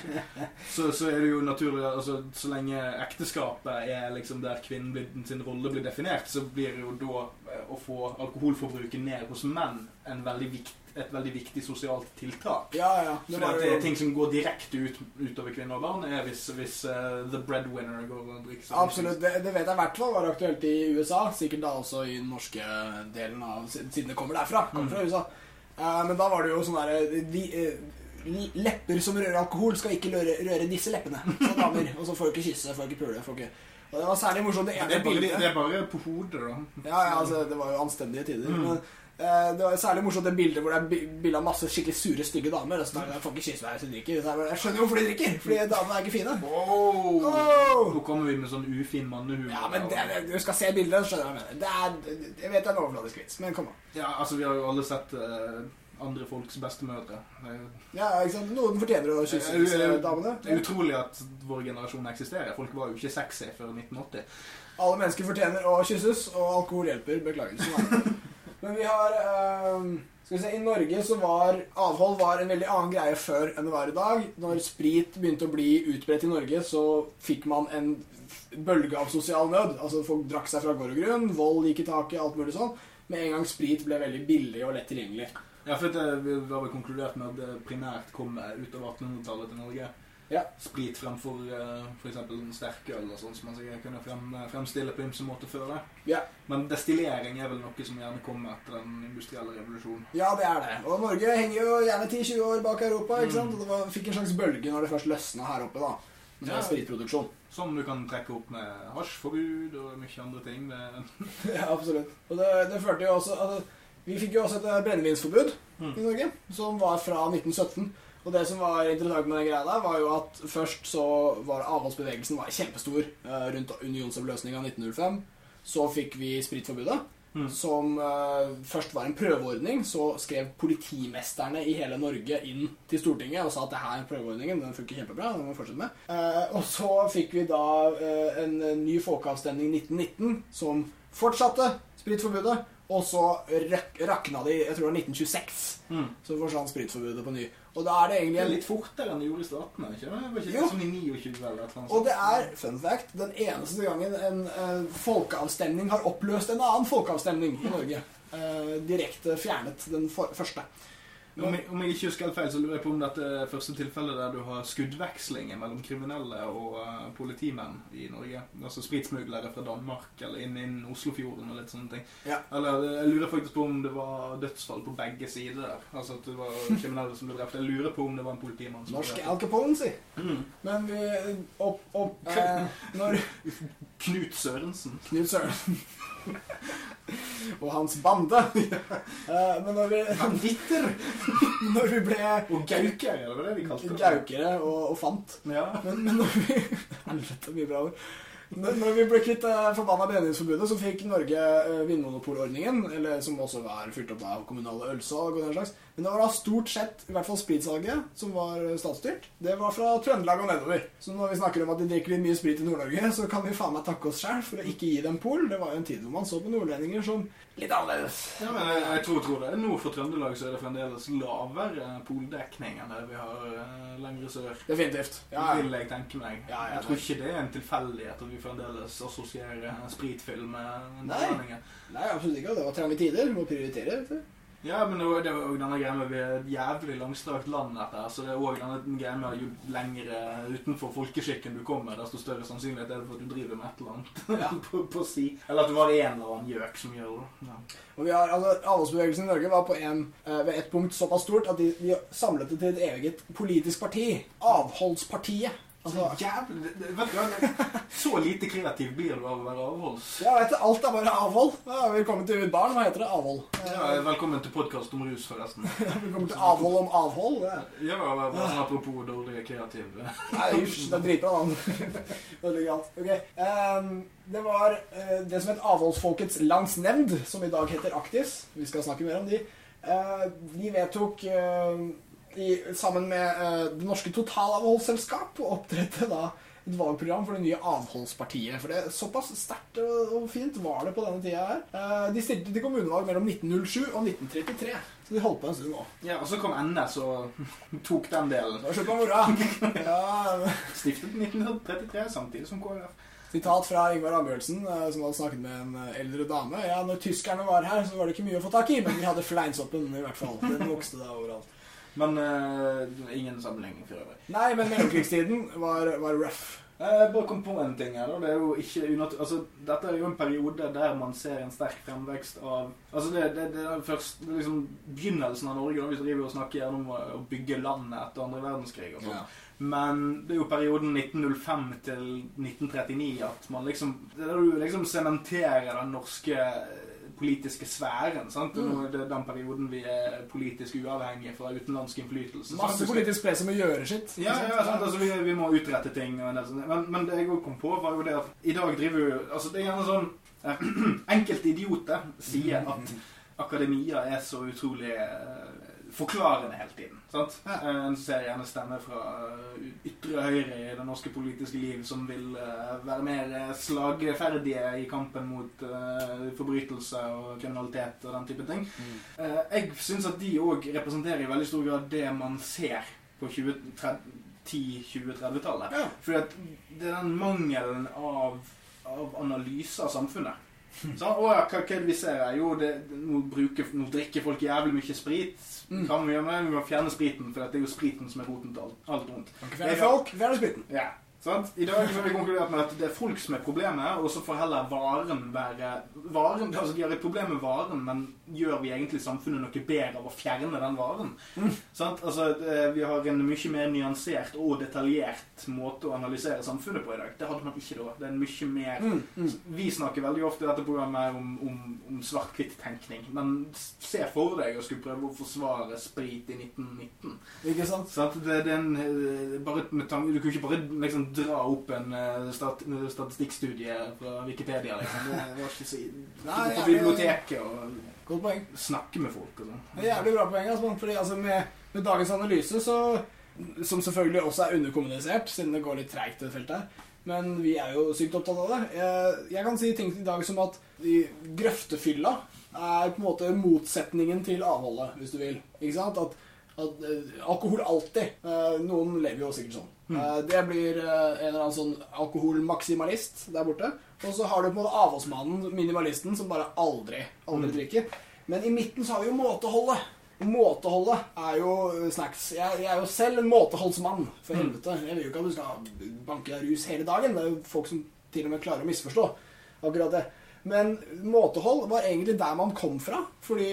så, så er det jo naturlig altså, Så lenge ekteskapet er liksom der kvinnen blir, sin rolle blir definert, så blir det jo da eh, å få alkoholforbruket ned hos menn en veldig vikt, et veldig viktig sosialt tiltak. Ja, ja. Det var det er ting som går direkte ut, utover kvinner og barn, er hvis, hvis uh, the breadwinner går og drikker seg Absolutt. Det, det vet jeg i hvert fall var aktuelt i USA. Sikkert da også i den norske delen av Siden det kommer derfra. Kommer Mm. fra USA. Uh, men da var det jo sånn derre de, eh, Lepper som rører alkohol, skal ikke røre, røre disse leppene. Så damer. Og så får du ikke kysse, får du ikke pule. Får ikke. Og det var særlig morsomt det Det er, bare, det er bare på hodet, da. Ja, ja, altså, det var jo anstendige tider. Mm. Men det var særlig morsomt det bildet hvor det er bi- bilde av masse skikkelig sure, stygge damer. Og så jeg får ikke kysse meg hvis jeg drikker. Jeg, skjønner jo hvorfor de drikker, fordi damene er ikke fine. Wow. Oh! Nå kommer vi med sånn ufin mannehumor. Ja, men det, du skal se bildet, skjønner jeg mener. Det er, jeg vet det er en overfladisk vits, men kom an. Ja, altså, vi har jo alle sett uh, andre folks bestemødre. Er, Ja, ikke sant? Noen fortjener å kysse Eh, disse eh, damene. det er utrolig at vår generasjon eksisterer. Folk var jo ikke sexy før 1980. Alle mennesker fortjener å kysses, og alkohol hjelper. Beklager. Men vi har eh, Skal vi se, I Norge så var avhold var en veldig annen greie før enn det var i dag. Når sprit begynte å bli utbredt i Norge, så fikk man en bølge av sosial nød. Altså Folk drakk seg fra gård og grunn, vold gikk i taket, alt mulig sånn. Med en gang sprit ble veldig billig og lett tilgjengelig. Ja, for det, Vi har vel konkludert med at det primært kom utover 1800-tallet til Norge. Ja. Sprit fremfor uh, f.eks. sterkøl og sånn som man sikkert kunne frem, fremstille på ymse måter før det. Ja. Men destillering er vel noe som gjerne kommer etter den industrielle revolusjonen. Ja, det er det. Og Norge henger jo gjerne 10-20 år bak Europa. ikke Mm. sant? Og det var, fikk en slags bølge når det først løsna her oppe. da Med Ja. spritproduksjon. Som du kan trekke opp med hasjforbud og mye andre ting. Ja, absolutt. Og det, det førte jo også altså, Vi fikk jo også et brennevinsforbud Mm. i Norge, som var fra 1917. Og det som var interessant med den greia der, var jo at først så var avholdsbevegelsen var kjempestor uh, rundt unionsoppløsninga 1905. Så fikk vi spritforbudet. Mm. som uh, først var en prøveordning, så skrev politimesterne i hele Norge inn til Stortinget og sa at det her er prøveordningen, den funker kjempebra, den må vi fortsette med. Uh, og så fikk vi da en ny folkeavstemning i 1919 som fortsatte spritforbudet, og så rakna de, jeg tror det var 1926. mm. Så forsvant spritforbudet på ny. Og da er det egentlig det er en litt fortere enn det gjorde i statene. ikke det? Var ikke det sånn i 29 eller et eller Og det er, fun fact, den eneste gangen en uh, folkeavstemning har oppløst en annen folkeavstemning i Norge. Uh, direkte fjernet den for første. Om jeg, om jeg ikke husker helt feil, så lurer jeg på om dette er første tilfellet der du har skuddveksling mellom kriminelle og uh, politimenn i Norge. Altså spritsmuglere fra Danmark eller inn, innen Oslofjorden og litt sånne ting. Ja. Eller eh, jeg lurer faktisk på om det var dødsfall på begge sider der. Altså at det var kriminelle som ble drept. Jeg lurer på om det var en politimann som Norsk ble Al Capone, si. Mm. Men vi opp, opp eh, Når Knut Sørensen. Knut Sørensen og hans bande eh, Men når vi, Banditter! når vi ble Og gaukere, eller hva det vi kalte det. gaukere og, og fant Ja. Men, men når vi Helvete, mye bra ord. Når, når vi ble kvitt det forbanna brennevinsforbudet, så fikk Norge eh, Vinmonopolordningen, eller som også var fylt opp av kommunale ølsalg og den slags. Men det var da stort sett, i hvert fall spritsalget, som var eh, statsstyrt. Det var fra Trøndelag og nedover. Så når vi snakker om at de drikker litt mye sprit i Nord-Norge, så kan vi faen meg takke oss sjæl for å ikke gi dem pol. Det var jo en tid hvor man så på nordlendinger som litt annerledes. Ja, men jeg, jeg tror, tror det. Nord for Trøndelag så er det fremdeles lavere poldekning enn det vi har uh, lenger sør. Definitivt. Ja, ja. Vil jeg tenke meg. Ja, jeg, jeg tror ikke det er en tilfeldighet at vi fremdeles assosierer spritfilm med Nei. nordlendinger. Nei, absolutt ikke. Det var trange tider. Vi må prioritere. vet du. Ja, men det var òg denne greia med vi er et jævlig langstrakt land, dette her. Så det er òg denne greia med jo lengre utenfor folkeskikken du kommer, desto større sannsynlighet er det for at du driver med et eller annet Ja. på, på si. Eller at det var en eller annen gjøk som gjør det. Ja. Og vi har, altså, Avholdsbevegelsen i Norge var på en, eh, ved et punkt såpass stort at de, de samlet det til et eget politisk parti. Avholdspartiet. Altså, Jævlig Vet du? Så lite kreativ blir du av å være avholds. ja, vet du, alt er bare avhold. Ja, velkommen til barn. Hva heter det? Avhold. Ja, velkommen til podkast om rus, forresten. Velkommen til avhold om avhold. Ja, Ja, bare sånn apropos dårlige kreativ. Nei, hysj, det er dritbra navn. Veldig galt. Ok, um, Det var uh, det som het Avholdsfolkets landsnemnd, som i dag heter Aktis. Vi skal snakke mer om de. Uh, de vedtok eh, i, sammen med uh, Det norske totalavholdsselskap å opprette da et valgprogram for det nye avholdspartiet. For det er Såpass sterkt og, og fint var det på denne tida her. Uh, de stilte til kommunevalg mellom 1907 og 1933, så de holdt på en stund nå. Ja, og så kom NS og tok den delen. Da var man på moroa. Ja, Stiftet 1933, samtidig som KrF. Sitat fra Ingvar Ambjørnsen, eh, som hadde snakket med en eldre dame. Ja, når tyskerne var her, så var det ikke mye å få tak i, men vi hadde fleinsoppen i hvert fall. Den vokste da overalt. Men uh, ingen sammenligning for øvrig. Nei, men mellomkrigstiden var, var rough. Jeg bare kom på en ting her. Det er jo ikke. Altså, dette er jo en periode der man ser en sterk fremvekst av Altså, det, det, det er først det er liksom begynnelsen av Norge. da, Vi driver og snakker gjennom å bygge landet etter andre verdenskrig og sånn. Men det er jo perioden 1905 til 1939 at man liksom Det er da du liksom sementerer den norske politiske sfæren. sant? Mm. Det er den perioden vi er politisk uavhengige fra utenlandsk innflytelse. sant? Masse politisk press om å gjøre sitt. Ja, ja, sant? Altså, vi, vi må utrette ting. Og sånne. men, men det jeg òg kom på, var jo det at i dag driver jo altså Det er gjerne sånn eh, Enkelte idioter sier at akademia er så utrolig eh, forklarende hele tiden. sant? Ja. Eh, En ser gjerne stemmer fra eh, ytre høyre i det norske politiske liv som vil eh, være mer slagferdige i kampen mot forbrytelse og kriminalitet og den type ting. Mm. Jeg syns at de òg representerer i veldig stor grad det man ser på 10-20-30-tallet. Ja. For det er den mangelen av, av analyse av samfunnet. Sånn, å ja, hva, hva vi ser her? Jo, det, nå, bruker, nå drikker folk jævlig mye sprit. Mm. Kan vi gjøre det? Vi må fjerne spriten, for det er jo spriten som er roten til alt, alt vondt. Fjerne fjerne spriten. Ja, sant? I dag så har vi konkludert med at det er folk som er problemet, og så får heller varen være varen, altså De har et problem med varen, men gjør vi egentlig samfunnet noe bedre av å fjerne den varen? Mm. Sant? Altså, Vi har en mye mer nyansert og detaljert måte å analysere samfunnet på i dag. Det hadde man ikke da. Det er en mye mer Mm, mm. Vi snakker veldig ofte i dette programmet om, om, om svart-hvitt-tenkning, men se for deg å skulle prøve å forsvare sprit i 1919. Ikke sant? Sant? Det, det er en, eh, bare med tanke, du kan ikke bare liksom, dra opp en eh, stat, statistikkstudie fra Wikipedia. Liksom. Det var ikke så Nei, På biblioteket og snakke med folk og sånn. Det jævlig bra poeng. Altså, fordi altså, med, med dagens analyse, så, som selvfølgelig også er underkommunisert, siden det går litt treigt, det feltet men vi er jo sykt opptatt av det. Jeg, jeg kan si ting i dag som at de grøftefylla er på en måte motsetningen til avholdet, hvis du vil. Ikke sant? At, alkohol alltid eh, Noen lever jo sikkert sånn. Eh, det blir eh, en eller annen sånn alkoholmaksimalist der borte. Og så har du på en måte avholdsmannen, minimalisten, som bare aldri, aldri drikker. Men i midten så har vi jo måteholdet. Måteholdet er jo snacks. Jeg, jeg er jo selv en måteholdsmann, for helvete. Jeg vil jo ikke at du skal banke deg rus hele dagen. Det er jo folk som til og med klarer å misforstå akkurat det. Men måtehold var egentlig der man kom fra. Fordi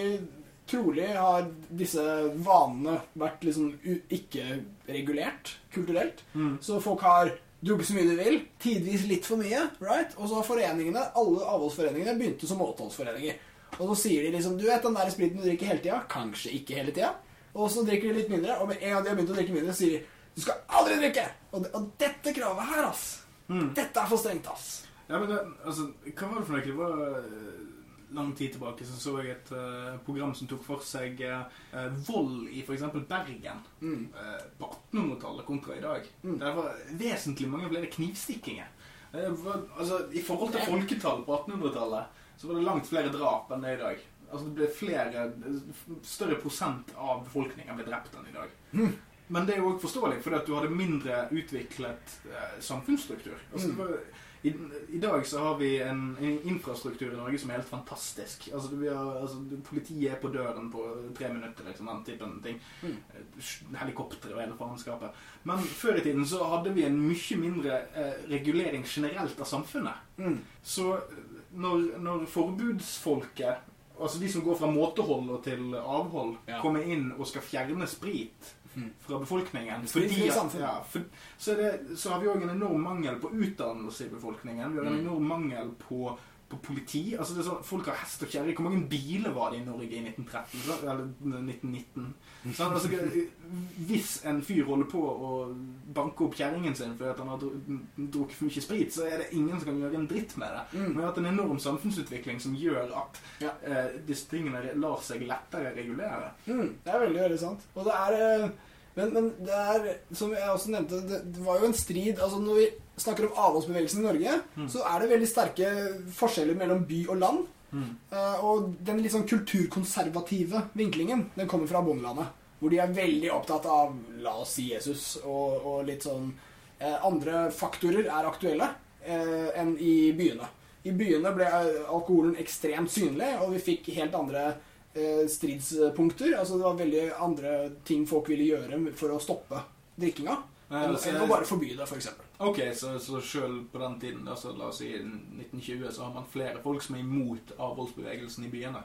trolig har disse vanene vært liksom ikke regulert kulturelt. Mm. Så folk har drukket så mye de vil, tidvis litt for mye. right? Og så har foreningene, alle avholdsforeningene begynte som måteholdsforeninger. Og så sier de liksom Du vet den der spriten du drikker hele tida? Kanskje ikke hele tida. Og så drikker de litt mindre, og med en gang de har begynt å drikke mindre, sier de du skal aldri drikke! Og, og dette kravet her, ass. Mm. Dette er for strengt, ass. Ja, men det, altså, hva var det for noe? Det var lang tid tilbake så så jeg et uh, program som tok for seg uh, vold i f.eks. Bergen Mm. uh, på 1800-tallet kontra i dag. Mm. Der var vesentlig mange flere knivstikkinger. Var, altså, I forhold til folketall på 1800-tallet så var det langt flere drap enn det er i dag. Altså det ble flere, Større prosent av befolkningen ble drept enn i dag. Mm. Men det er jo òg forståelig, fordi at du hadde mindre utviklet samfunnsstruktur. Altså, det var, i, I dag så har vi en, en infrastruktur i Norge som er helt fantastisk. Altså, vi har, altså, Politiet er på døren på tre minutter, liksom, den typen ting. Mm. Eh, Helikoptre og hele faenskapet. Men før i tiden så hadde vi en mye mindre eh, regulering generelt av samfunnet. Mm. Så når, når forbudsfolket, altså de som går fra måtehold og til avhold, Ja. kommer inn og skal fjerne sprit. Fra befolkningen. Fordi at- Ja, for, så, er det, så har vi òg en enorm mangel på utdannelse i befolkningen. Vi har en Mm. enorm mangel på, på politi. Altså det er sånn, Folk har hest og kjerre. Hvor mange biler var det i Norge i 1913? sant? Eller 1919? Sant? Altså, hvis en fyr holder på å banke opp kjerringen sin fordi han har dru- drukket for mye sprit, så er det ingen som kan gjøre en dritt med det. Mm. Vi har hatt en enorm samfunnsutvikling som gjør at Ja. eh, disse tingene lar seg lettere regulere. Mm, det er veldig, veldig sant. Og det er eh, men, men det er, som jeg også nevnte, det, det var jo en strid altså Når vi snakker om avholdsbevegelsen i Norge, Mm. så er det veldig sterke forskjeller mellom by og land. Mm. Uh, og den litt sånn kulturkonservative vinklingen, den kommer fra bondelandet. Hvor de er veldig opptatt av, la oss si, Jesus, og, og litt sånn uh, Andre faktorer er aktuelle uh, enn i byene. I byene ble alkoholen ekstremt synlig, og vi fikk helt andre stridspunkter. Altså det var veldig andre ting folk ville gjøre for å stoppe drikkinga. Enn å bare forby det, f.eks. Ok, så, så selv på den tiden, altså la oss si 1920, så har man flere folk som er imot avholdsbevegelsen i byene.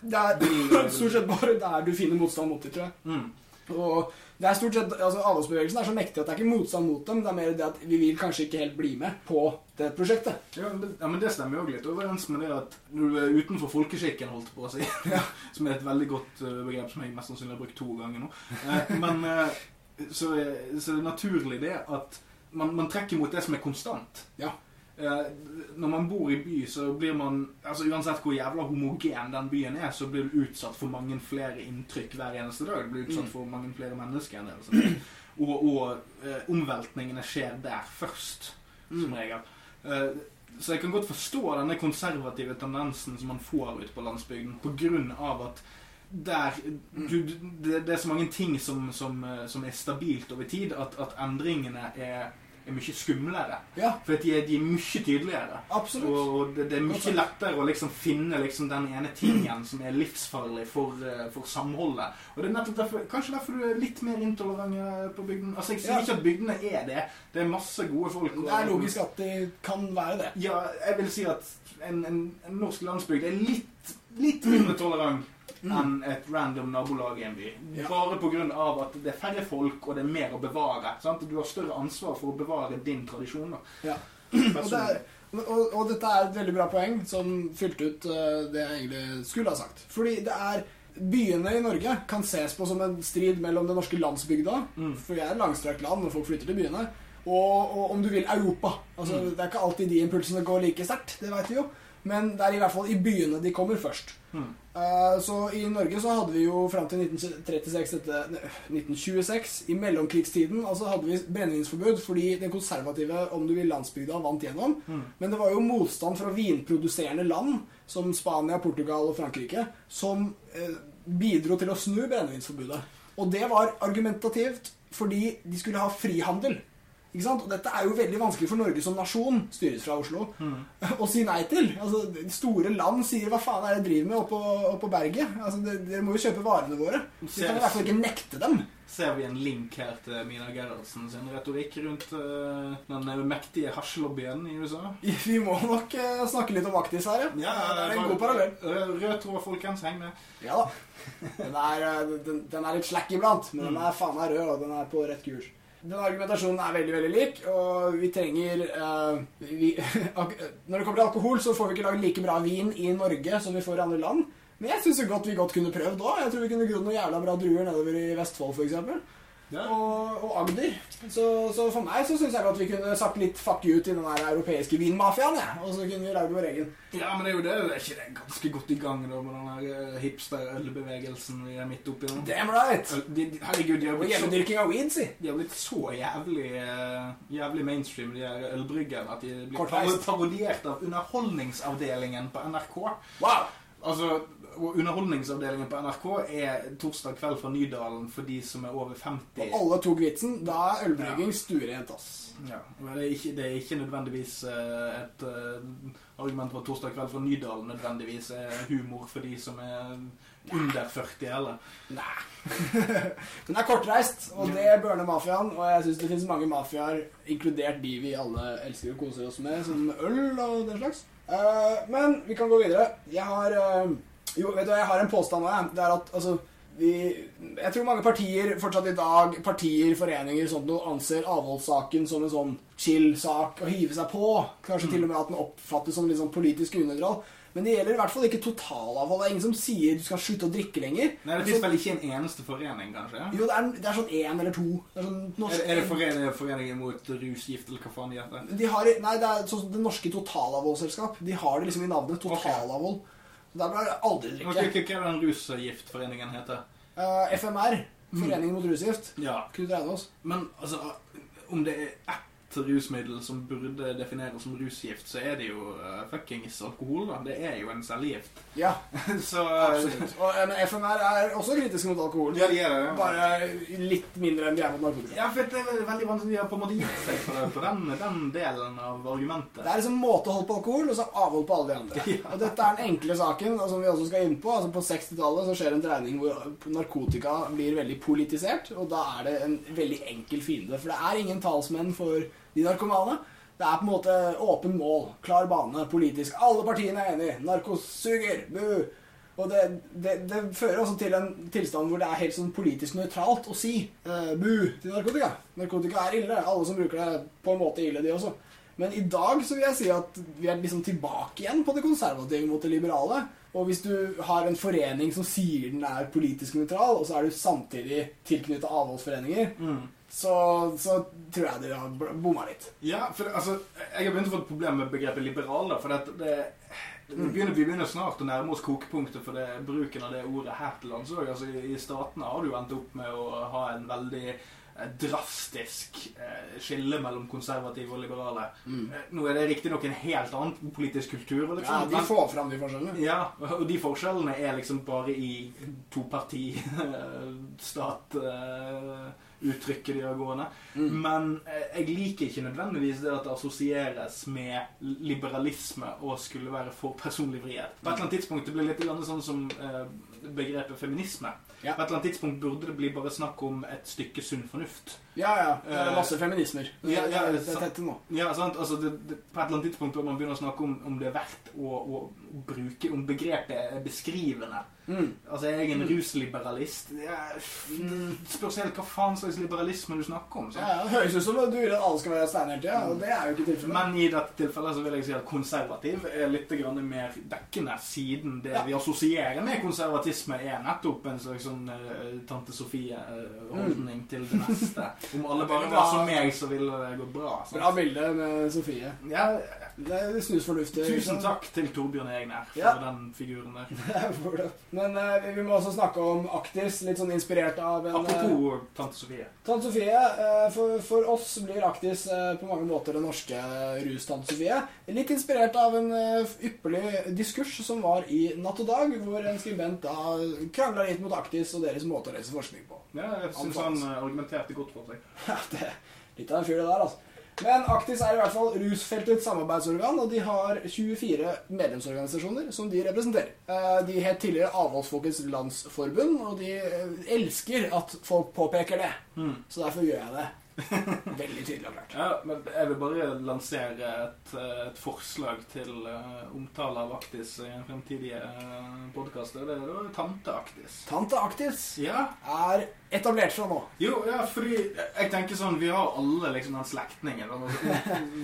Det er stort sett bare der du finner motstand mot det, tror jeg. Mm. Og det er stort sett, altså Avholdsbevegelsen er så mektig at det er ikke motstand mot dem, det er mer det at vi vil kanskje ikke helt bli med på det prosjektet. Ja, men det, ja, men det stemmer jo litt overens med det at når du er utenfor folkeskikken, holdt på å si, som er et veldig godt eh, begrep som jeg mest sannsynlig har brukt to ganger nå, eh, men så, så, det er det naturlig det at man, man trekker mot det som er konstant. Ja. Eh, når man bor i by, så blir man altså Uansett hvor jævla homogen den byen er, så blir du utsatt for mange flere inntrykk hver eneste dag. Du blir utsatt Mm. for mange flere mennesker enn det. Altså. Og, og eh, omveltningene skjer der først, som Mm. regel. Eh, så jeg kan godt forstå denne konservative tendensen som man får ute på landsbygden, av at der du, det, det er så mange ting som, som, eh, som er stabilt over tid, at, at endringene er, er mye skumlere. Ja, For de er, de er mye tydeligere. absolutt. Og det, det er mye lettere å liksom finne liksom den ene tingen som er livsfarlig for, eh, for samholdet. Og det er nettopp derfor, Kanskje derfor du er litt mer intolerant på bygden. Altså Jeg sier Ja. ikke at bygdene er det. Det er masse gode folk. Det er logisk at de kan være det. Ja, jeg vil si at en, en, en norsk landsbygd er litt, litt mindre tolerant. Enn et random nabolag i en by. Bare pga. at det er færre folk, og det er mer å bevare. Sant? Du har større ansvar for å bevare din tradisjon. da. Ja. Og, det er, og, og dette er et veldig bra poeng som fylte ut eh, det jeg egentlig skulle ha sagt. Fordi det er Byene i Norge kan ses på som en strid mellom den norske landsbygda, Mm. for vi er et langstrakt land når folk flytter til byene, og, og om du vil Europa. Altså, Mm. Det er ikke alltid de impulsene går like sterkt, det vet vi jo, men det er i hvert fall i byene de kommer først. Mm. Eh, så i Norge så hadde vi jo fram til 1936 dette, 1926, i mellomkrigstiden, altså hadde vi brennevinsforbud fordi den konservative, om du vil, landsbygda vant gjennom. Mm. Men det var jo motstand fra vinproduserende land, som Spania, Portugal og Frankrike, som eh, bidro til å snu brennevinsforbudet. Og det var argumentativt fordi de skulle ha frihandel. Ikke sant? Og dette er jo veldig vanskelig for Norge som nasjon, styres fra Oslo, Mm. å si nei til. Altså, Store land sier 'hva faen er det dere driver med oppå, oppå berget'? Altså, de- Dere må jo kjøpe varene våre. Så vi kan i hvert fall ikke nekte dem. Ser vi en link her til Mina Gerhardsen sin retorikk rundt uh, den mektige hasjlobbyen i USA? Vi må nok uh, snakke litt om Aktis her, ja. ja det er en god parallell. Rød tråd, folkens. Heng med. Ja da. Den er, eh, den, den er litt slack iblant, men den er faen meg rød, og den er på rett kurs. Den argumentasjonen er veldig veldig lik, og vi trenger uh, vi, Når det kommer til alkohol, så får vi ikke lagd like bra vin i Norge som vi får i andre land. Men jeg syns godt vi godt kunne prøvd òg. Jeg tror vi kunne grodd noen jævla bra druer nedover i Vestfold f.eks. Og, og Agder. Så, så for meg så syns jeg at vi kunne sagt litt fuck you til den der europeiske vinmafiaen. Ja. Og så kunne vi lagd vår egen. Ja, men det er jo det. Er ikke det ganske godt i gang da, med den eh, hipster-ølbevegelsen vi er midt oppi nå? Damn right! De, de, herregud, de har Og blitt så, av weed, si. de har blitt så jævlig, eh, jævlig mainstream, de her ølbryggerne, at de blir parodiert av Underholdningsavdelingen på NRK. Wow! Altså, og Underholdningsavdelingen på NRK er torsdag kveld fra Nydalen for de som er over 50. Og alle tok vitsen. Da er ølbrygging stuerent, ass. Ja, men det er ikke, det er ikke nødvendigvis eh, et uh, argument for torsdag kveld fra Nydalen nødvendigvis er humor for de som er under 40 heller. Nei. Den er kortreist, og det børner mafiaen. Og jeg syns det finnes mange mafiaer, inkludert de vi alle elsker og koser oss med, som øl og den slags. Uh, men vi kan gå videre. Jeg har eh, Jo, vet du hva, jeg har en påstand nå. Det er at altså vi, Jeg tror mange partier fortsatt i dag, partier, foreninger sånt noe, anser avholdssaken som en sånn chill-sak å hive seg på. Kanskje til og med at den oppfattes som litt sånn politisk unøytral. Men det gjelder i hvert fall ikke totalavhold. Det er ingen som sier du skal slutte å drikke lenger. Nei, Det fins vel ikke en eneste forening, kanskje? Jo, det er, det er sånn én eller to. Det er sånn norsk, Er, er det foreningen, mot rusgift, eller hva faen de heter? De har, nei, det er sånn Det norske totalavholdsselskap. De har det liksom i navnet. Totalavhold. Så Der bør det aldri drikke. hva er den rusgiftforeningen heter? Uh, FMR, Foreningen mot rusgift. Ja, Knut oss? men altså Om det er rusmiddel som burde defineres som rusgift, så er det jo uh, fuckings alkohol, da. Det er jo en cellegift. Ja, så absolutt. Og, eh, men FMR er også kritiske mot alkohol. Ja, de er det. ja. Bare litt mindre enn de er mot narkotika. Ja, for det er veldig vanskelig De har på en måte gitt seg på, på den, den delen av argumentet. Det er liksom måtehold på alkohol, og så avhold på alle de andre. Ja. Og dette er den enkle saken, som vi også skal inn på. Altså På 60-tallet så skjer en dreining hvor narkotika blir veldig politisert, og da er det en veldig enkel fiende. For det er ingen talsmenn for de narkomane. Det er på en måte åpen mål, klar bane, politisk. Alle partiene er enige. Narkos suger! Bu! Og det, det, det fører også til en tilstand hvor det er helt sånn politisk nøytralt å si eh, bu til narkotika. Narkotika er ille. Alle som bruker det, på en måte ille, de også. Men i dag så vil jeg si at vi er liksom tilbake igjen på det konservative mot det liberale. Og hvis du har en forening som sier den er politisk nøytral, og så er du samtidig tilknyttet avholdsforeninger, Mm. så, så tror jeg de har bomma litt. Ja, for det, altså, jeg har begynt å få et problem med begrepet liberal. Da, for det, det, vi, begynner, vi begynner snart å nærme oss kokepunktet for det, bruken av det ordet her til lands òg. Altså, I i statene har du jo endt opp med å ha en veldig drastisk eh, skille mellom konservative og liberale. Mm. Nå er det riktignok en helt annen politisk kultur. Liksom. Ja, De får fram de forskjellene. ja, og de forskjellene er liksom bare i toparti-stat-uttrykket de har gående. Mm. Men eh, jeg liker ikke nødvendigvis det at det assosieres med liberalisme og skulle være for personlig frihet. På et eller annet tidspunkt det blir litt sånn som eh, begrepet feminisme. Ja. På et eller annet tidspunkt burde det bli bare snakk om et stykke sunn fornuft. Ja, ja. Det er Eh, masse feminismer. Ja, ja, det, det er sant. tett nå. Ja, sant? Altså, det, det, på et eller annet tidspunkt bør man begynne å snakke om, om det er verdt å, å bruke Om begrepet er beskrivende. Mm. Altså, jeg er en rusliberalist. Jeg Mm. spørs helt hva faen slags liberalisme du snakker om. Ja, ja, det høres ut som du vil at alle skal være steinert Ja, og det er jo ikke tilfellet. Men i dette tilfellet så vil jeg si at konservativ er litt grann mer dekkende, siden det Ja. vi assosierer med konservatisme, er nettopp en slags sånn uh, Tante Sofie-holdning til det neste. Om alle bare var som meg, så ville det gått bra. sant? Bra bilde med Sofie. Ja, Det snus fornuftig. tusen takk til Torbjørn Egner for Ja. den figuren der. Men eh, vi må også snakke om Aktis, litt sånn inspirert av en eh, Apropos Tante Sofie. Tante Sofie, eh, for, for oss blir Aktis eh, på mange måter den norske rustante Sofie. Litt inspirert av en eh, ypperlig diskurs som var i Natt og Dag, hvor en skribent da krangla litt mot Aktis og deres måte å lese forskning på. Ja, jeg syns han eh, argumenterte godt for seg. Ja, det litt av en fyr, det der, altså. Men Aktis er i hvert fall rusfeltets samarbeidsorgan, og de har 24 medlemsorganisasjoner som de representerer. Eh, De het tidligere Avholdsfolkets Landsforbund, og de eh, elsker at folk påpeker det. Mm. Så derfor gjør jeg det. Veldig tydelig og klart. Ja, men jeg vil bare lansere et, eh, et forslag til omtale av Aktis i en fremtidig uh, podkast. Det er jo Tante Aktis. Tante Aktis Ja, er etablert seg nå. jo, ja, fordi jeg tenker sånn Vi har alle liksom den slektningen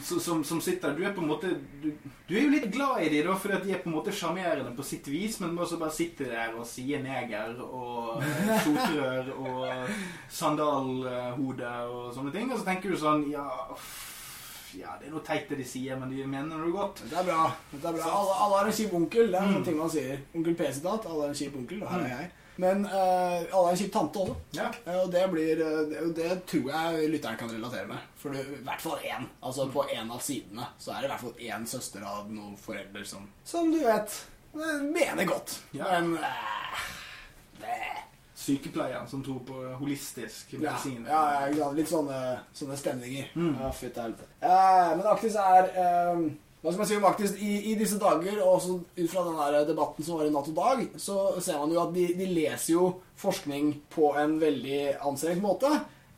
som, som, som sitter Du er på en måte Du, du er jo litt glad i dem, da, fordi at de er på en måte sjarmerende på sitt vis, men også bare sitter der og sier neger og eh, sotrør og sandalhode og sånne ting. Og så tenker du sånn Ja, ja det er noe teit det de sier, men de mener noe godt. Det er bra. det er bra. Alle, alle har en kjip onkel. Det er mm. noen ting man sier. Onkel P-sitat. Alle har en kjip onkel, og her er jeg. Men uh, alle er en kjip tante også. Ja. Uh, Og det blir uh, det, det tror jeg lytteren kan relatere med. For det, i hvert fall én. Altså på én av sidene så er det i hvert fall én søster av noen foreldre som Som du vet mener godt. Ja. Men Sykepleieren som tror på holistisk medisin. ja, ja, ja litt sånne, sånne stemninger. Mm. Ja, fytti helvete. Men Aktis er Hva skal man si om Aktis? I, I disse dager, og også ut fra den debatten som var i Natt og Dag, så ser man jo at de, de leser jo forskning på en veldig anstrengt måte.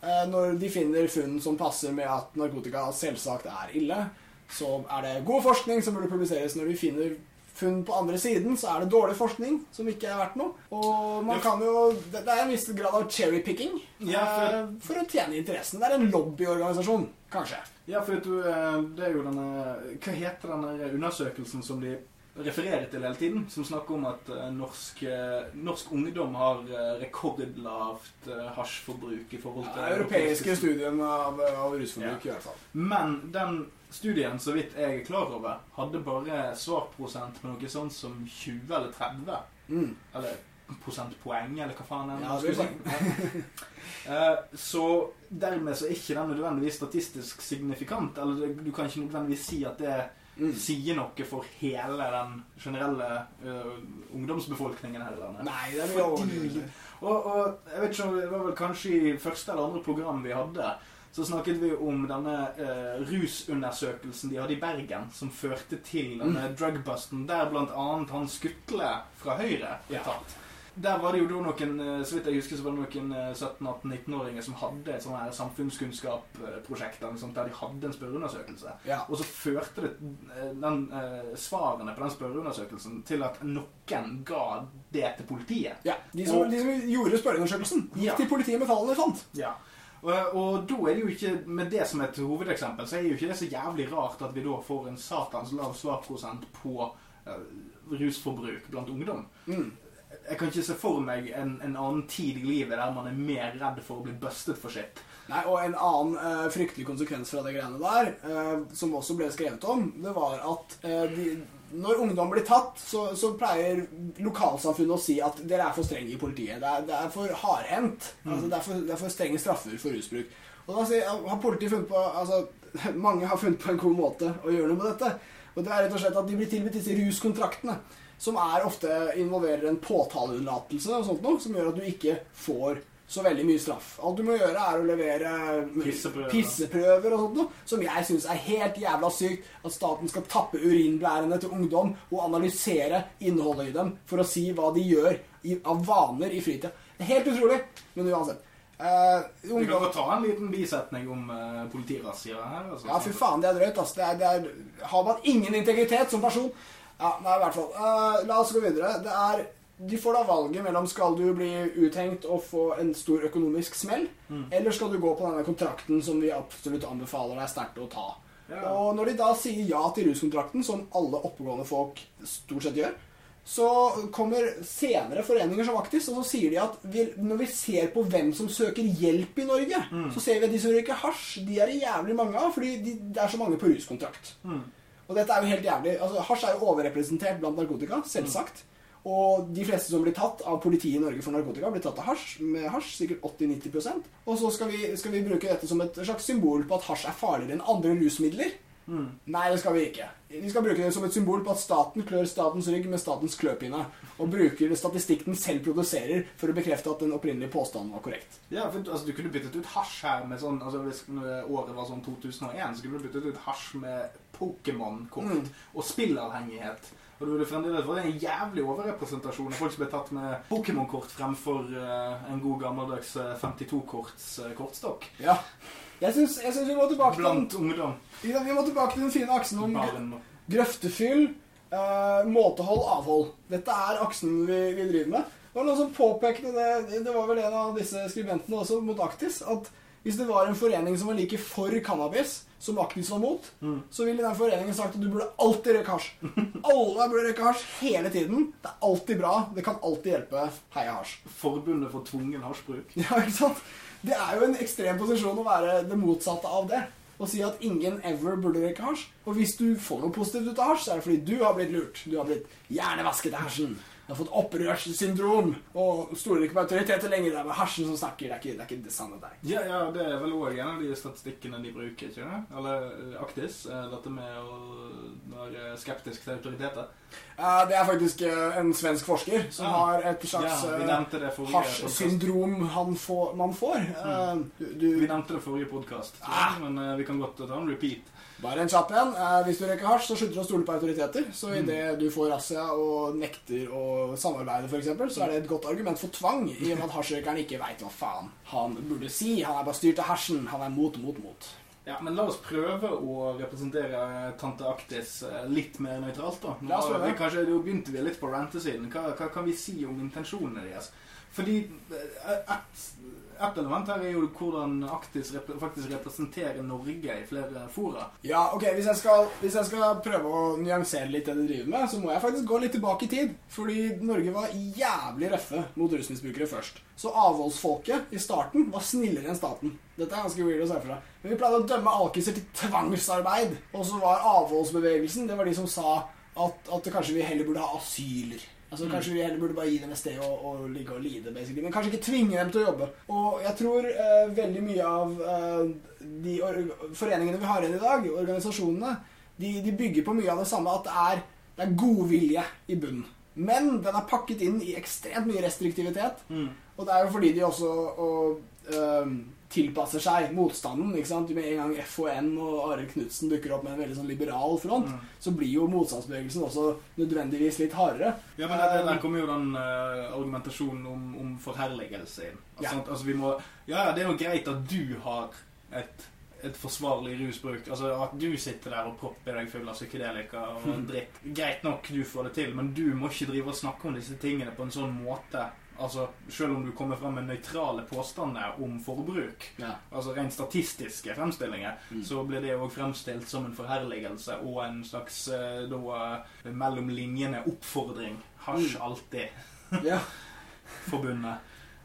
Eh, når de finner funn som passer med at narkotika selvsagt er ille, så er det god forskning som burde publiseres. Når de finner funn på andre siden, så er det dårlig forskning som ikke er verdt noe. Og man kan jo Det er en viss grad av cherrypicking Ja, for- eh, for å tjene interessen. Det er en lobbyorganisasjon, kanskje. Ja, for du, eh, det er jo denne Hva heter denne undersøkelsen som de refererer til hele tiden? Som snakker om at eh, norsk, norsk ungdom har rekordlavt hasjforbruk i forhold til Ja, europeiske studien av, av rusforbruk, i hvert fall. Men den studien, så vidt jeg er klar over, hadde bare svarprosent på noe sånn som 20 eller 30. Mm. Eller prosentpoeng, eller hva faen Ja, det vil si. Eh, Så dermed så er ikke den nødvendigvis statistisk signifikant. Eller du kan ikke nødvendigvis si at det Mm. sier noe for hele den generelle uh, ungdomsbefolkningen her i landet. Nei, det er mye Fordi- Og, og jeg vet ikke om det var vel kanskje i første eller andre program vi hadde, så snakket vi om denne eh, rusundersøkelsen de hadde i Bergen, som førte til denne drugbusten, der annet han Skutle fra Høyre ble Ja. tatt. Der var det jo da noen, eh, så vidt jeg husker, så var det noen eh, 17-18-19-åringer som hadde et sånt her samfunnskunnskapsprosjekt der de hadde en spørreundersøkelse. Ja. Og så førte det eh, den, eh, svarene på den spørreundersøkelsen til at noen ga det til politiet. ja. De, som, Og- de som gjorde spørreundersøkelsen, gikk Ja. til politiet med tallene de fant. Ja. Og, og da er det jo ikke, med det som et hovedeksempel, så er jo ikke det så jævlig rart at vi da får en satans lav svarprosent på eh, rusforbruk blant ungdom. Mm. Jeg kan ikke se for meg en, en annen tid i livet der man er mer redd for å bli bustet for sitt. Nei, og En annen uh, fryktelig konsekvens fra det greiene der, uh, som også ble skrevet om, det var at uh, de, når ungdom blir tatt, så, så pleier lokalsamfunnet å si at dere er for strenge i politiet. Det er, det er for hardhendt. Altså, det, det er for strenge straffer for rusbruk. Og da har politiet funnet på altså, Mange har funnet på en god måte å gjøre noe med dette. Og det er rett og slett at De blir tilbudt disse ruskontraktene, som er ofte involverer en påtaleunnlatelse, og sånt noe, som gjør at du ikke får så veldig mye straff. Alt du må gjøre, er å levere Pisseprøver. pisseprøver og sånt noe, som jeg syns er helt jævla sykt. At staten skal tappe urinblærene til ungdom og analysere innholdet i dem for å si hva de gjør i, av vaner i fritida. Helt utrolig, men uansett. Eh, Vi kan ungdom, godt ta en liten bisetning om uh, politirazzia her. Altså. ja, fy faen, det er drøyt. Altså. Det er, det er, har man ingen integritet som person Ja, nei, i hvert fall. Uh, la oss gå videre. Det er de får da valget mellom skal du bli uthengt og få en stor økonomisk smell, Mm. eller skal du gå på denne kontrakten som vi absolutt anbefaler deg sterkt å ta. Ja. Og når de da sier ja til ruskontrakten, som alle oppegående folk stort sett gjør, så kommer senere foreninger som Aktis, og så sier de at vi, når vi ser på hvem som søker hjelp i Norge, Mm. så ser vi at de som røyker hasj, de er det jævlig mange av, fordi de, det er så mange på ruskontrakt. Mm. Og dette er jo helt jævlig. Altså, hasj er jo overrepresentert blant narkotika, selvsagt. Og de fleste som blir tatt av politiet i Norge for narkotika, blir tatt av hasj, med hasj, sikkert 80-90% Og så skal vi, skal vi bruke dette som et slags symbol på at hasj er farligere enn andre rusmidler. Mm. Nei, det skal vi ikke. Vi skal bruke det som et symbol på at staten klør statens rygg med statens kløpinne, og bruker statistikken den selv produserer for å bekrefte at den opprinnelige påstanden var korrekt. Ja, for altså, Du kunne byttet ut hasj her med sånn altså Hvis året var sånn 2001, så kunne du byttet ut hasj med Pokémon-kort Mm. og spillavhengighet. Og du ville fremdeles fått en jævlig overrepresentasjon av folk som ble tatt med Pokémon-kort fremfor eh, en god gammeldags eh, 52-korts eh, kortstokk. Ja. Jeg syns, jeg syns vi må tilbake til den, Blant ungdom. Ja, vi må tilbake til den fine aksen om Barn. grøftefyll, eh, måtehold, avhold. Dette er aksen vi, vi driver med. Det var noen som påpekte det, det var vel en av disse skribentene også mot Aktis, at hvis det var en forening som var like for cannabis som Aktis var mot, Mm. så ville den foreningen sagt at du burde alltid røyke hasj. Alle burde røyke hasj hele tiden. Det er alltid bra. Det kan alltid hjelpe. Heia hasj. Forbundet for tvungen hasjbruk. Ja, ikke sant? Det er jo en ekstrem posisjon å være det motsatte av det. Å si at ingen ever burde røyke hasj. Og hvis du får noe positivt ut av hasj, så er det fordi du har blitt lurt. Du har blitt hjernevasket av hasjen. Du har fått opprørssyndrom og stoler ikke på autoriteter lenger. Det er bare hasjen som snakker. Det er ikke det, er ikke det sanne deg. Ja, ja, det er vel òg en av de statistikkene de bruker, ikke det? Eller eh, Aktis. eh, Dette med å være skeptisk til autoriteter. Det er faktisk eh, en svensk forsker som ja. har et slags podcast. hasjsyndrom han får, man får. Mm. Du, du, Vi nevnte det forrige podkast, Ah. men vi kan godt ta en repeat. Bare en kjapp en. Eh, hvis du røyker hasj, så slutter du å stole på autoriteter. Så Mm. idet du får razzia og nekter å samarbeide, f.eks., så er det et godt argument for tvang, i og med at hasjrøykeren ikke veit hva faen han burde si. Han er bare styrt av hasjen. Han er mot, mot, mot. Ja, men la oss prøve å representere tante Aktis eh, litt mer nøytralt, da. La oss prøve. Kanskje, nå begynte vi litt på rantesiden. Hva, hva kan vi si om intensjonene deres? Fordi eh, et, et element her er jo hvordan Aktis rep faktisk representerer Norge i flere fora. Ja, ok, hvis jeg, skal, hvis jeg skal prøve å nyansere litt det de driver med, så må jeg faktisk gå litt tilbake i tid. Fordi Norge var jævlig røffe mot rusmisbrukere først. Så avholdsfolket i starten var snillere enn staten. Dette er ganske weird å se for deg. Men vi pleide å dømme alkiser til tvangsarbeid. Og så var avholdsbevegelsen det var de som sa at, at kanskje vi heller burde ha asyler. Altså Kanskje vi heller burde bare gi dem et sted å, å ligge og lide, basically. Men kanskje ikke tvinge dem til å jobbe. Og jeg tror eh, veldig mye av eh, de foreningene vi har igjen i dag, organisasjonene, de, de bygger på mye av det samme, at det er, det er godvilje i bunnen. Men den er pakket inn i ekstremt mye restriktivitet. Og det er jo fordi de også og, øhm, tilpasser seg motstanden. ikke sant? Med en gang FHN og Arild Knutsen dukker opp med en veldig sånn liberal front, Mm. så blir jo motstandsbevegelsen også nødvendigvis litt hardere. Ja, men der, der kommer jo den uh, argumentasjonen om, om forherligelse inn. Altså, Ja. altså, vi må, ja, ja, det er jo greit at du har et, et forsvarlig rusbruk. Altså At du sitter der og propper deg full av psykedelika og dritt. Greit nok, du får det til, men du må ikke drive og snakke om disse tingene på en sånn måte. Altså, Selv om du kommer frem med nøytrale påstander om forbruk, Ja. altså rent statistiske fremstillinger, Mm. så blir det òg fremstilt som en forherligelse og en slags eh, da, eh, mellom linjene oppfordring. Hasj Mm. alltid ja. forbundet.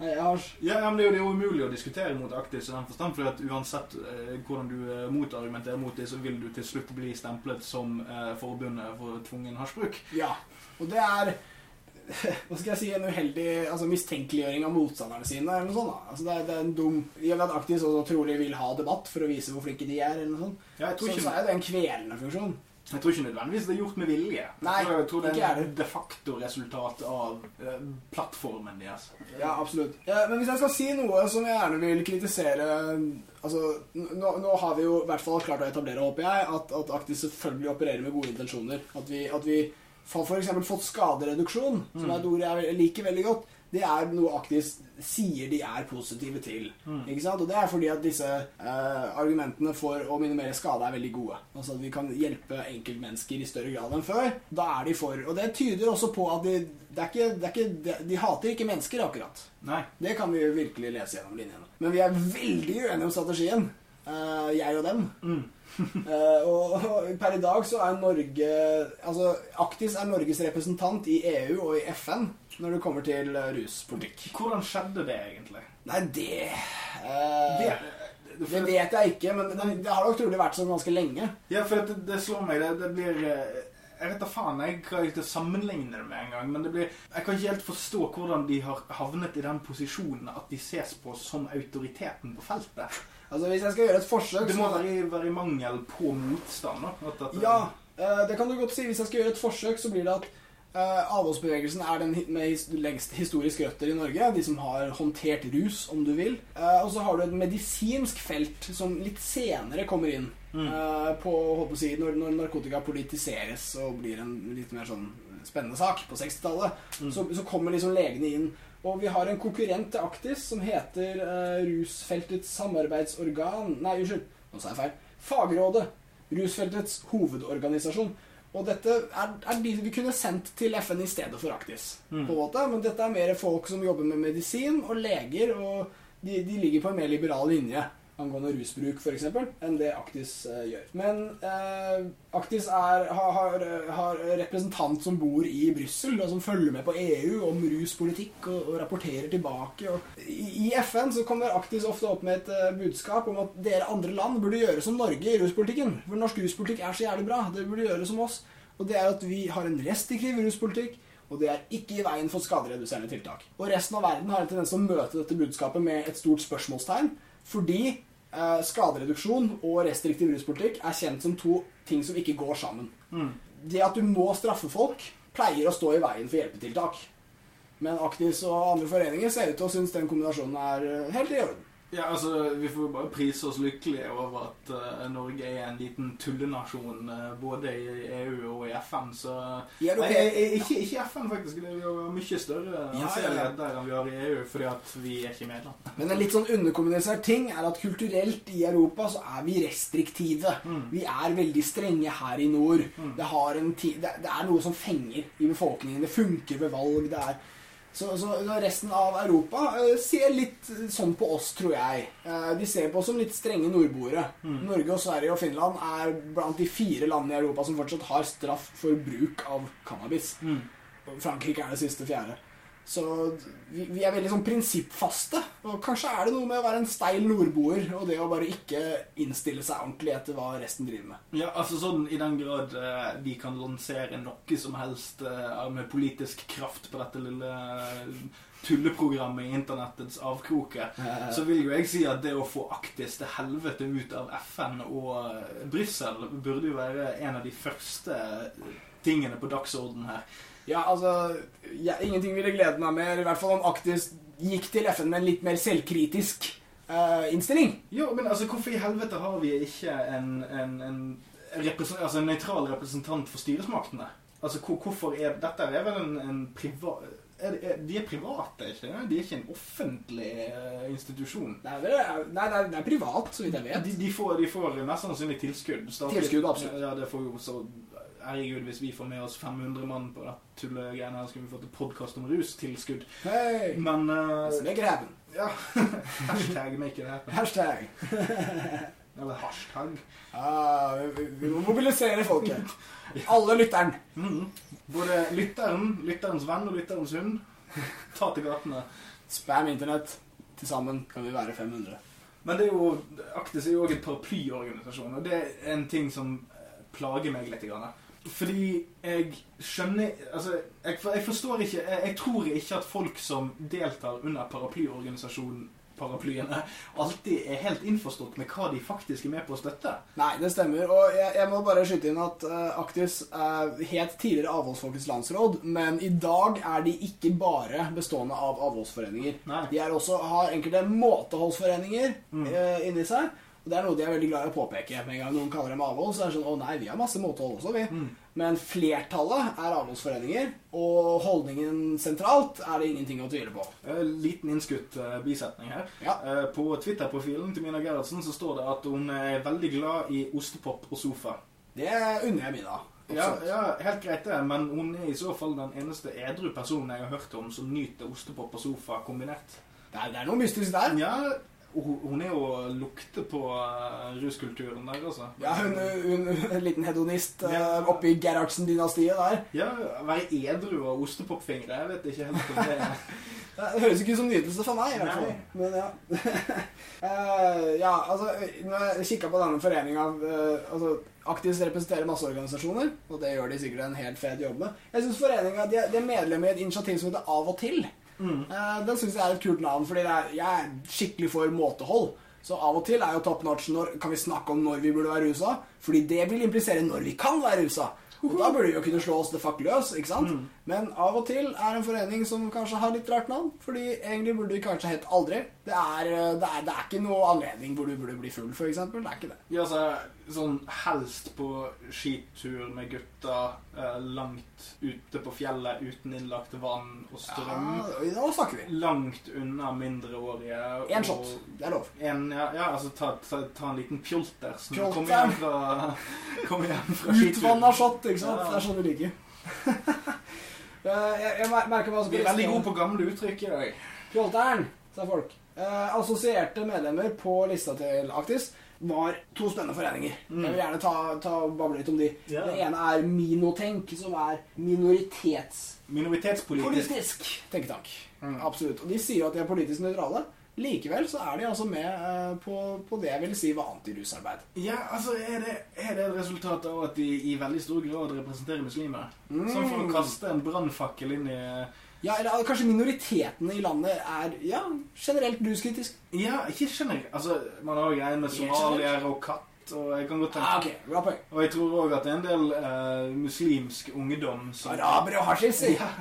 Nei, hasj. Ja, men Det er jo det er umulig å diskutere mot aktivt i den forstand, for at uansett eh, hvordan du eh, motargumenterer mot det, så vil du til slutt bli stemplet som eh, forbundet for tvungen hasjbruk. Ja. Og det er hva skal jeg si, en uheldig altså mistenkeliggjøring av motstanderne sine. eller noe sånt da. Altså det, er, det er en dum I og med at Aktis også trolig vil ha debatt for å vise hvor flinke de er, eller noe sånt, Ja, tror så, så er det en kvelende funksjon. jeg tror ikke nødvendigvis det er gjort med vilje. Nei, jeg tror, jeg tror det ikke er det. et de facto resultat av uh, plattformen deres. Ja, absolutt. Ja, men hvis jeg skal si noe som jeg gjerne vil kritisere Altså, nå, nå har vi jo i hvert fall klart å etablere, håper jeg, at, at Aktis selvfølgelig opererer med gode intensjoner. At vi, at vi for eksempel fått skadereduksjon, som er et ord jeg liker veldig godt. Det er noe Aktis sier de er positive til. Ikke sant? Og det er fordi at disse eh, argumentene for å minimere skade er veldig gode. Altså at vi kan hjelpe enkeltmennesker i større grad enn før. Da er de for. Og det tyder også på at de, det er ikke, det er ikke, de, de hater ikke mennesker, akkurat. Nei. Det kan vi virkelig lese gjennom linjene. Men vi er veldig uenige om strategien. Eh, jeg og dem. Mm. Eh, og, og per i dag så er Norge Altså, Aktis er Norges representant i EU og i FN når det kommer til eh, ruspolitikk. Hvordan skjedde det egentlig? Nei, det uh, Det, Det vet jeg ikke, men det, det har nok trolig vært sånn ganske lenge. Ja, for det, det slår meg. Det, det blir eh, Jeg vet da faen jeg jeg skal sammenligne det med en gang. Men det blir Jeg kan ikke helt forstå hvordan de har havnet i den posisjonen at de ses på som autoriteten på feltet. Altså, Hvis jeg skal gjøre et forsøk Det må være, være i mangel på motstand. At, at, Ja, eh, det kan du godt si. Hvis jeg skal gjøre et forsøk, så blir det at Uh, avholdsbevegelsen er den med lengst historiske røtter i Norge. De som har håndtert rus, om du vil. Uh, og så har du et medisinsk felt som litt senere kommer inn. Mm. eh, på håper å si, når, når narkotika politiseres og blir en litt mer sånn spennende sak på 60-tallet, Mm. så, så kommer liksom legene inn. Og vi har en konkurrent til Aktis som heter uh, Rusfeltets samarbeidsorgan Nei, unnskyld, nå sa jeg feil. Fagrådet. Rusfeltets hovedorganisasjon. Og dette er, er de vi kunne sendt til FN i stedet for Aktis. Mm. på en måte, Men dette er mer folk som jobber med medisin og leger, og de, de ligger på en mer liberal linje angående rusbruk f.eks. enn det Aktis eh, gjør. Men eh, Aktis er, har, har, har representant som bor i Brussel, som følger med på EU om ruspolitikk og, og rapporterer tilbake. Og i, I FN så kommer Aktis ofte opp med et eh, budskap om at dere andre land burde gjøre som Norge i ruspolitikken. For norsk ruspolitikk er så jævlig bra. Dere burde gjøre som oss. Og det er at vi har en restriktiv ruspolitikk. Og det er ikke i veien for skadereduserende tiltak. Og resten av verden har en tendens til å møte dette budskapet med et stort spørsmålstegn. Fordi eh, skadereduksjon og restriktiv ruspolitikk er kjent som to ting som ikke går sammen. Mm. Det at du må straffe folk, pleier å stå i veien for hjelpetiltak. Men Aktis og andre foreninger ser ut til å synes den kombinasjonen er eh, helt i orden. Ja, altså, Vi får bare prise oss lykkelige over at uh, Norge er en liten tullenasjon uh, både i EU og i FN. Så I Nei, europeisk- eh, ikke, ikke FN, faktisk. Det er jo mye større Ja, ja, ja. der enn vi har i EU, fordi at vi er ikke medlem. Men en litt sånn underkommunisert ting er at kulturelt i Europa så er vi restriktive. Mm. Vi er veldig strenge her i nord. Mm. Det, har en ti det, det er noe som fenger i befolkningen. Det funker ved valg. Det er så, så resten av Europa eh, ser litt sånn på oss, tror jeg. Eh, de ser på oss som litt strenge nordboere. Mm. Norge og Sverige og Finland er blant de fire landene i Europa som fortsatt har straff for bruk av cannabis. Mm. Frankrike er det siste fjerde. Så vi, vi er veldig sånn prinsippfaste. Og kanskje er det noe med å være en steil nordboer og det å bare ikke innstille seg ordentlig etter hva resten driver med. Ja, altså sånn I den grad eh, vi kan lansere noe som helst eh, med politisk kraft på dette lille eh, tulleprogrammet i internettets avkroker, så vil jo jeg si at det å få Aktis til helvete ut av FN og eh, Brussel burde jo være en av de første tingene på dagsordenen her. Ja, altså ja, Ingenting ville glede meg mer, i hvert fall om Aktis gikk til FN med en litt mer selvkritisk uh, innstilling. Jo, men altså, hvorfor i helvete har vi ikke en, en, en, represent, altså, en nøytral representant for styresmaktene? Altså, hvor, hvorfor er Dette er vel en, en privat er, er, De er private, ikke det? De er ikke en offentlig uh, institusjon. Det er, nei, det er, det er privat, så vidt jeg vet. De, de, får, de får mest sannsynlig tilskudd. Statlig- Tilskudd, absolutt. Ja, det får jo så Herregud, hvis vi får med oss 500 mann på det tullegreiene her, skal vi få til podkast om rustilskudd. Hey! Men uh, make it happen. Ja. Hashtag make it happen. Hashtag. Eller hashtag. Ah, vi, vi må mobilisere folket. Alle lytteren. Mm. Både lytteren, lytterens venn og lytterens hund. Ta til gatene. Spam internett. Til sammen kan vi være 500. Men det er jo, Aktis er jo også en paraplyorganisasjon, og det er en ting som plager meg litt. Grann. Fordi jeg skjønner Altså, jeg, jeg forstår ikke jeg, jeg tror ikke at folk som deltar under paraplyorganisasjonen paraplyene, alltid er helt innforstått med hva de faktisk er med på å støtte. Nei, det stemmer. Og jeg, jeg må bare skyte inn at uh, Aktis uh, het tidligere Avholdsfolkets landsråd, men i dag er de ikke bare bestående av avholdsforeninger. Nei. De er også, har enkelte måteholdsforeninger Mm. uh, inni seg. Og det er noe de er veldig glad i å påpeke. Med en gang noen kaller dem avhold, så er det sånn Å nei, vi har masse måtehold også, vi. Mm. Men flertallet er avholdsforeninger, og holdningen sentralt er det ingenting å tvile på. Liten innskutt eh, bisetning her. Ja. Eh, På Twitter-profilen til Mina Gerhardsen så står det at hun er veldig glad i ostepop og sofa. Det unner jeg Mina. Ja, ja, helt greit det, men hun er i så fall den eneste edru personen jeg har hørt om som nyter ostepop og sofa kombinert. Det, er, det er noe mystisk der. Ja, hun er jo lukter på eh, ruskulturen der, altså. Ja, hun, hun en liten hedonist uh, Ja. oppi Gerhardsen-dynastiet der. Ja, Være edru og ostepopfingre, jeg vet ikke helt om det er Det høres ikke ut som nytelse for meg, i hvert fall. Men ja. Eh, ja, altså, når jeg kikka på denne foreninga altså, Aktivt representerer masse organisasjoner, og det gjør de sikkert en helt fet jobb med. Jeg syns foreninga de, er- de er medlem i et initiativ som heter Av og til. Mm. Eh, den syns jeg er et kult navn, fordi det er, jeg er skikkelig for måtehold. Så av og til er jo top notch når kan vi snakke om når vi burde være rusa. Fordi det vil implisere når vi kan være rusa. Og da burde vi jo kunne slå oss the fuck løs. ikke sant? Mm. Men av og til er en forening som kanskje har litt rart navn. Fordi egentlig burde vi kanskje hett aldri. Det er, eh, det er, det er ikke noe anledning hvor du burde bli full, f.eks. Det er ikke det. Ja, altså, sånn helst på skitur med gutta eh, langt ute på fjellet uten innlagt vann og strøm. Ja, nå snakker vi. Langt unna mindreårige. Én shot. Det er lov. En, ja, ja, altså ta, ta, ta en liten pjolters. Pjolter. Kom igjen fra, kom igjen fra. Utvanna shot, ikke sant? Ja. Det er sånn vi liker. Eh, jeg, jeg merker meg Vi er veldig gode på gamle uttrykk i dag. Pjolteren, sa folk. Eh, assosierte medlemmer på lista til Aktis var to spennende foreninger. Mm. Jeg vil gjerne ta, ta bable litt om de. Yeah. Det ene er Minotenk, som er minoritetspolitisk Minoritetspolitisk. tenketank. Mm. Absolutt. Og de sier jo at de er politisk nøytrale. Likevel så er de altså med eh, på, på det jeg vil si var antirusarbeid. Ja, altså, er det, er det et resultat av at de i veldig stor grad representerer muslimer? Mm. Som for å kaste en brannfakkel inn i Ja, eller kanskje minoritetene i landet er ja, generelt ruskritisk. Ja, ikke generelt. Altså, man har jo greier med somalier og katt, og jeg kan godt tenke Ah, ok, bra poeng. Og jeg tror òg at det er en del eh, muslimsk ungdom som Arabere og hasjis, ja,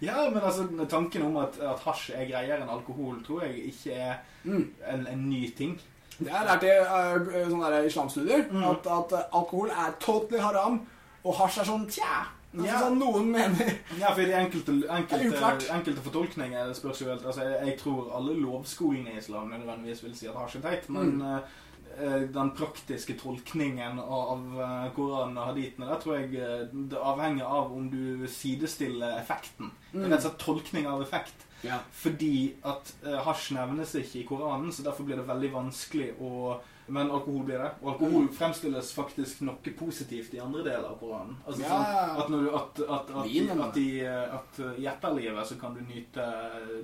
Ja, men altså, tanken om at, at hasj er greiere enn alkohol, tror jeg ikke er Mm. en, en ny ting. Det er lært i uh, islamstudier Mm. at, at uh, alkohol er totally haram, og hasj er sånn tja. Altså, Ja. sånn noen mener Ja, for de enkelte, Det er enkelte, enkelte fortolkninger spørs jo helt altså, jeg, jeg tror alle lovskolene i islam nødvendigvis vil si at hasj er teit, men Mm. eh, eh, den praktiske tolkningen av eh, Koranen og hadithene der tror jeg eh, det avhenger av om du sidestiller effekten. Er rett og slett tolkning av effekt. Ja. Fordi at uh, hasj nevnes ikke i Koranen, så derfor blir det veldig vanskelig å Men alkohol blir det. Og alkohol fremstilles faktisk noe positivt i andre deler av Koranen. Altså Ja. sånn at, når du, at, at, at, Vin, at, i, at i etterlivet så kan du nyte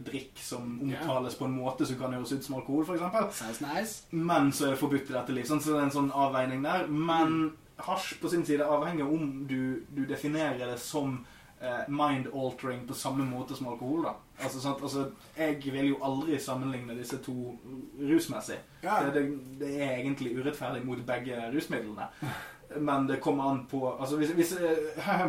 drikk som omtales på en måte som kan høres ut som alkohol, f.eks. Nice. Men så er det forbudt i dette liv. Sånn, så det er en sånn avveining der. Men hasj på sin side avhenger om du, du definerer det som mind-altering på samme måte som alkohol. da. Altså, sant? altså, Jeg vil jo aldri sammenligne disse to rusmessig. Ja. Det, det, er egentlig urettferdig mot begge rusmidlene. Men det kommer an på altså Hvis, hvis, eh,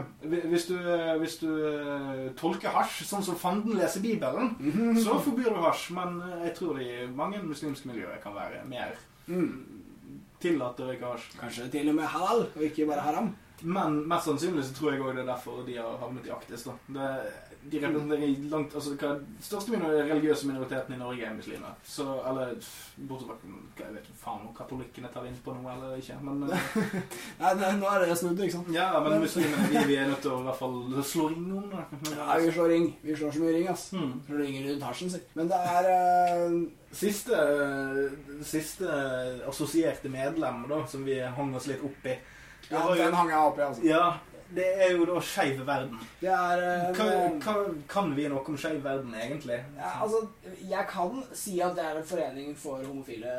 hvis du, hvis du eh, tolker hasj sånn som fanden leser Bibelen, Mhm. så forbyr du hasj. Men eh, jeg tror det i mange muslimske miljøer kan være mer Mm. tillatt å røyke hasj. Kanskje til og med halal, og ikke bare haram. Men mest sannsynlig så tror jeg også det er derfor de har havnet i Aktis. da. Det, de representerer langt, altså hva største minor religiøse minoriteten i Norge er muslimer. Så, eller bortsett fra jeg vet faen om katolikkene tar inn på noe eller ikke. Men, eh, Nei, nei, nå er det snudd, ikke sant? ja, men muslimene vi, vi er nødt til å i hvert fall slå ring om det. Ja, vi slår ring. Vi slår så mye ring, ass. Mm. Slår ringer rundt hasjen, si. Men det er uh... Siste, siste assosierte medlem da, som vi hang oss litt opp i. Ja, jo- den hang jeg opp i, altså. Ja, det er jo da Skeiv verden. Det er eh, kan, kan, kan vi noe om Skeiv verden, egentlig? Ja, altså, jeg kan si at det er en forening for homofile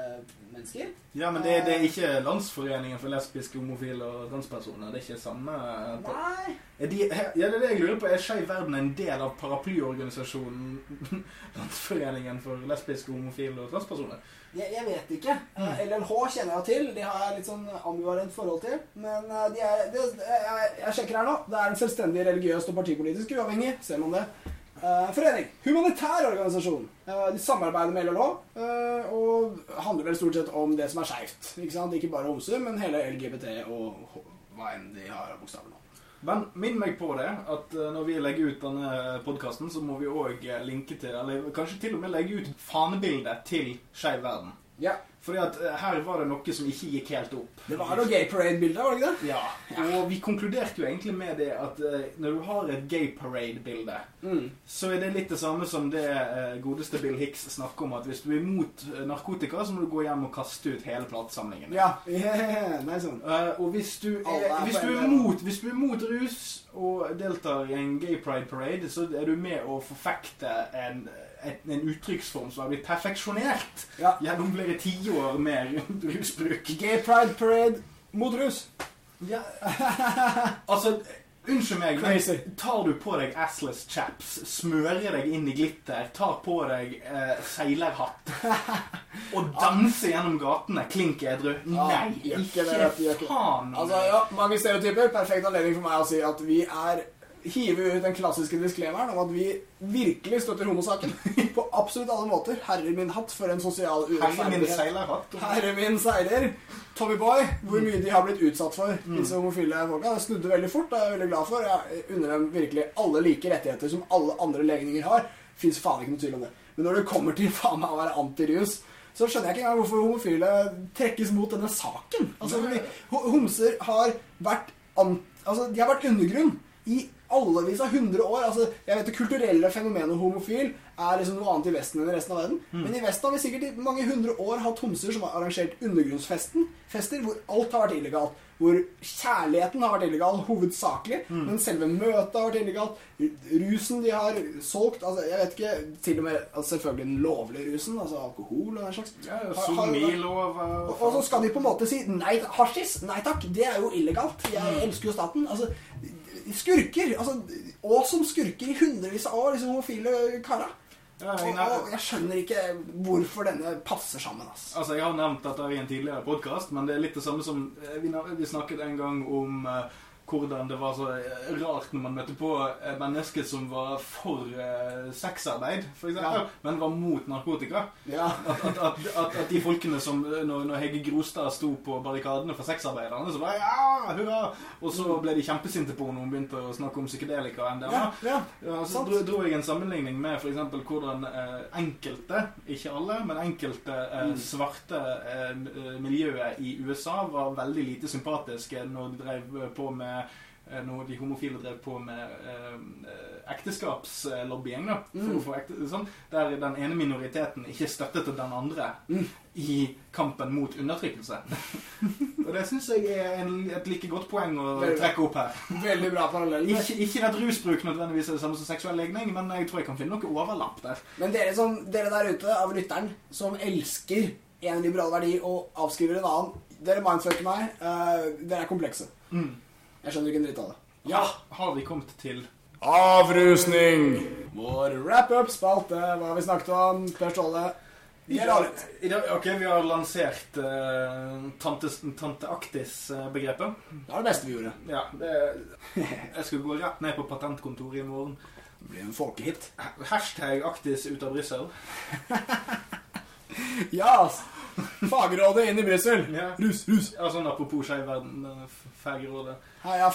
mennesker. Ja, men det, det er ikke Landsforeningen for lesbiske, homofile og transpersoner. Det er ikke samme Nei. Er de, Ja, det er det jeg lurer på. Er Skeiv verden en del av paraplyorganisasjonen Landsforeningen for lesbiske, homofile og transpersoner? Jeg, jeg vet ikke. Mm. LLH kjenner jeg til. De har jeg litt sånn ambivalent forhold til. Men eh, de er, de, jeg, jeg sjekker her nå. Det er en selvstendig religiøst og partipolitisk uavhengig. Ser man det? Uh, forening. Humanitær organisasjon. Uh, de samarbeider med LLH. Uh, og handler vel stort sett om det som er skeivt. Ikke? Ikke bare homse, men hele LGBT og hva enn de har av bokstaver. Men minn meg på det, at eh, når vi legger ut denne podkasten, så må vi òg linke til, eller kanskje til og med legge ut fanebildet til Skeiv verden. Ja. Fordi at eh, her var det noe som ikke gikk helt opp. Det var noe gay parade-bilde, var det ikke det? Ja, og vi konkluderte jo egentlig med det at eh, når du har et gay parade-bilde, Mm. så er det litt det samme som det eh, godeste Bill Hicks snakker om, at hvis du er imot narkotika, så må du gå hjem og kaste ut hele platesamlingen. Ja. Yeah, nei, sånn. Og hvis du, er, hvis, du mot, hvis du er mot rus og deltar i en gay pride parade, så er du med å forfekte en, en, en uttrykksform som har blitt perfeksjonert Ja. gjennom flere tiår med rusbruk. Gay pride parade mot rus. Ja. altså, unnskyld meg, men Crazy. tar du på deg assless chaps, smører deg inn i glitter, tar på deg eh, seilerhatt og danser gjennom gatene klink edru? Nei, ikke. faen! Altså, ja, mange stereotyper. Perfekt anledning for meg å si at vi er hiver ut den klassiske disklemeren om at vi virkelig støtter homosaken. På absolutt alle måter. Herre min hatt for en sosial urettferdighet. Herre min seiler. Tommy Boy, hvor mye de har blitt utsatt for, Mm. disse homofile folka. Det snudde veldig fort, det er jeg veldig glad for. Jeg unner dem virkelig alle like rettigheter som alle andre legninger har. Fins faen ikke noe tvil om det. Men når det kommer til faen meg å være antirus, så skjønner jeg ikke engang hvorfor homofile trekkes mot denne saken. Altså, fordi Homser har vært an, Altså, de har vært undergrunn i allevis av 100 år. Altså, jeg vet Det kulturelle fenomenet homofil er liksom noe annet i Vesten enn i resten av verden. Men i Vesten har vi sikkert i mange hundre år hatt homser som har arrangert undergrunnsfesten. Fester hvor alt har vært illegalt. Hvor kjærligheten har vært illegal, hovedsakelig. Men selve møtet har vært illegalt. Rusen de har solgt altså, Jeg vet ikke Til og med altså, selvfølgelig den lovlige rusen, altså alkohol og den slags. Ja, Sodomilov og, og så skal de på en måte si nei, hasjis, nei takk, det er jo illegalt. Jeg elsker jo staten. Altså, skurker. altså, Og som skurker i hundrevis av år, disse homofile kara. Ja, jeg, og, og jeg skjønner ikke hvorfor denne passer sammen. ass. altså, jeg har nevnt dette i en tidligere podkast, men det er litt det samme som eh, Vi, vi snakket en gang om eh, hvordan det var så eh, rart når man møtte på eh, mennesker som var for eh, sexarbeid, f.eks., Ja. men var mot narkotika. Ja. At, at, at, at, de folkene som eh, Når, når Hege Grostad sto på barrikadene for sexarbeiderne, så var ja, hurra! Og så ble de kjempesinte på henne hun begynte å snakke om psykedelika og ja, ja. Ja, så dro, dro jeg en sammenligning med eksempel hvordan eh, enkelte, ikke alle, men enkelte eh, Mm. svarte eh, miljøet i USA var veldig lite sympatiske når de drev på med eh, når de homofile drev på med eh, eh, ekteskapslobbying, da. For Mm. å få ekte, sånn, der den ene minoriteten ikke støttet den andre Mm. i kampen mot undertrykkelse. Og det syns jeg er en, et like godt poeng å Veldig. trekke opp her. Veldig bra parallell. Ikke, ikke at rusbruk nødvendigvis er det samme som seksuell legning, men jeg tror jeg kan finne noe overlapp der. Men dere, som, dere der ute av lytteren som elsker en liberal verdi og avskriver en annen, dere mindfucker meg. Uh, dere er komplekse. Jeg skjønner ikke en dritt av det. Ja! Har vi kommet til Avrusning! Vår wrap-up-spalte. Hva har vi snakket om? Per Ståle. I dag, i dag, ok, Vi har lansert uh, tante, tante Aktis-begrepet. Det var det beste vi gjorde. Ja, det, jeg skulle gå rett ned på patentkontoret i morgen. Det blir en folkehit. Hashtag Aktis ut av Brussel. Ja! Fagrådet inn i Brussel. Ja. Rus, rus. Ja, sånn apropos Skeiv verden, eh, Fagrådet. Heia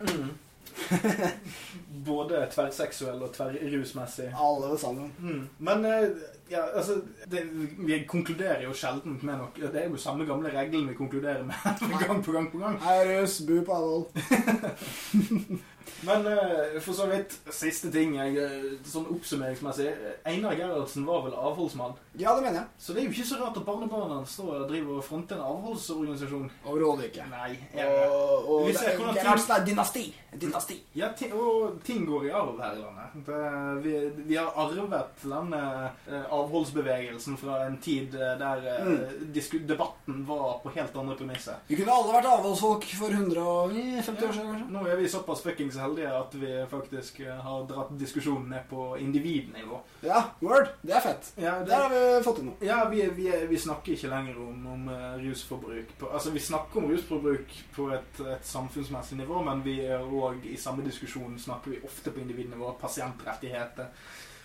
Mm. Både tverrseksuell og tverrrusmessig. Alle sammen. Mm. Men eh, ja, altså det, Vi konkluderer jo sjelden med noe. Det er jo samme gamle regelen vi konkluderer med gang på gang på gang. Hei, rus. Bu på avhold. Men eh, for så vidt siste ting jeg, eh, sånn oppsummeringsmessig. Einar Gerhardsen var vel avholdsmann. Ja, det mener jeg. Så det er jo ikke så rart at barnebarna står og driver og fronter en avholdsorganisasjon. Overhodet ikke. Nei. Og, og det, ser det- ting- er dynasti. Dynasti. Ja, og ting går i arv her i landet. Det, vi, vi har arvet denne eh, avholdsbevegelsen fra en tid eh, der mm. disku, debatten var på helt andre premisser. Vi kunne alle vært avholdsfolk for 150 år siden, kanskje. Nå er vi såpass fuckings heldige at vi faktisk eh, har dratt diskusjonen ned på individnivå. Ja, word. Det er fett. Ja, Der har vi fått til nå. Ja, vi, vi, vi snakker ikke lenger om, om eh, rusforbruk. På, altså, vi snakker om rusforbruk på et, et samfunnsmessig nivå, men vi er òg i samme diskusjon snakker vi ofte på individnivå. Pasientrettigheter,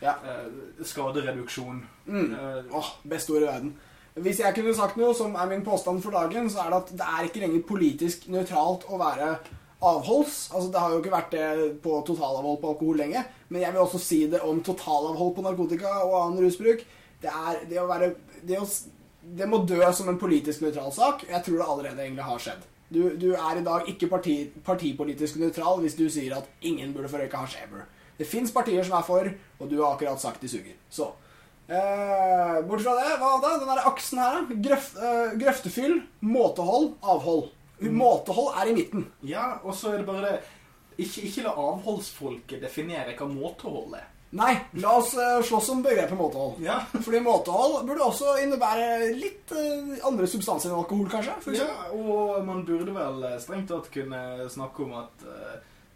Ja. eh, skadereduksjon. Mm. eh, Åh, beste ord i verden. Hvis jeg kunne sagt noe som er min påstand for dagen, så er det at det er ikke lenger politisk nøytralt å være avholds. Altså, det har jo ikke vært det på totalavhold på alkohol lenge, men jeg vil også si det om totalavhold på narkotika og annen rusbruk. Det er det å være Det, å, det må dø som en politisk nøytral sak. Jeg tror det allerede egentlig har skjedd. Du, du er i dag ikke parti, partipolitisk nøytral hvis du sier at ingen burde få røyke hasj ever. Det fins partier som er for, og du har akkurat sagt de suger. Så Eh, bort fra det, hva da? Den der aksen her. Grøf, eh, grøftefyll, måtehold, avhold. Måtehold er i midten. ja, og så er det bare det Ikke, ikke la avholdsfolket definere hva måtehold er. Nei, la oss eh, slåss om begrepet måtehold. Ja, Fordi måtehold burde også innebære litt eh, andre substanser enn alkohol, kanskje. Ja, og man burde vel eh, strengt tatt kunne snakke om at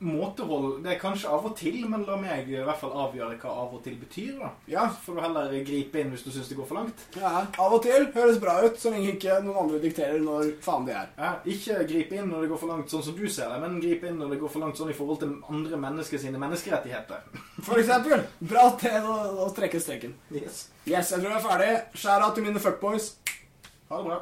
måtehold Det er kanskje av og til, men la meg i hvert fall avgjøre hva av og til betyr. da. Ja. For du heller gripe inn hvis du syns det går for langt. ja. Av og til høres bra ut, så lenge ikke noen andre dikterer når faen de er. Ja, ikke gripe inn når det går for langt sånn som du ser det, men gripe inn når det går for langt sånn i forhold til andre mennesker sine menneskerettigheter. For eksempel. Bra til å, å trekke streken. Yes. Yes, jeg tror jeg er ferdig. Skjæra til mine fuckboys. Ha det bra.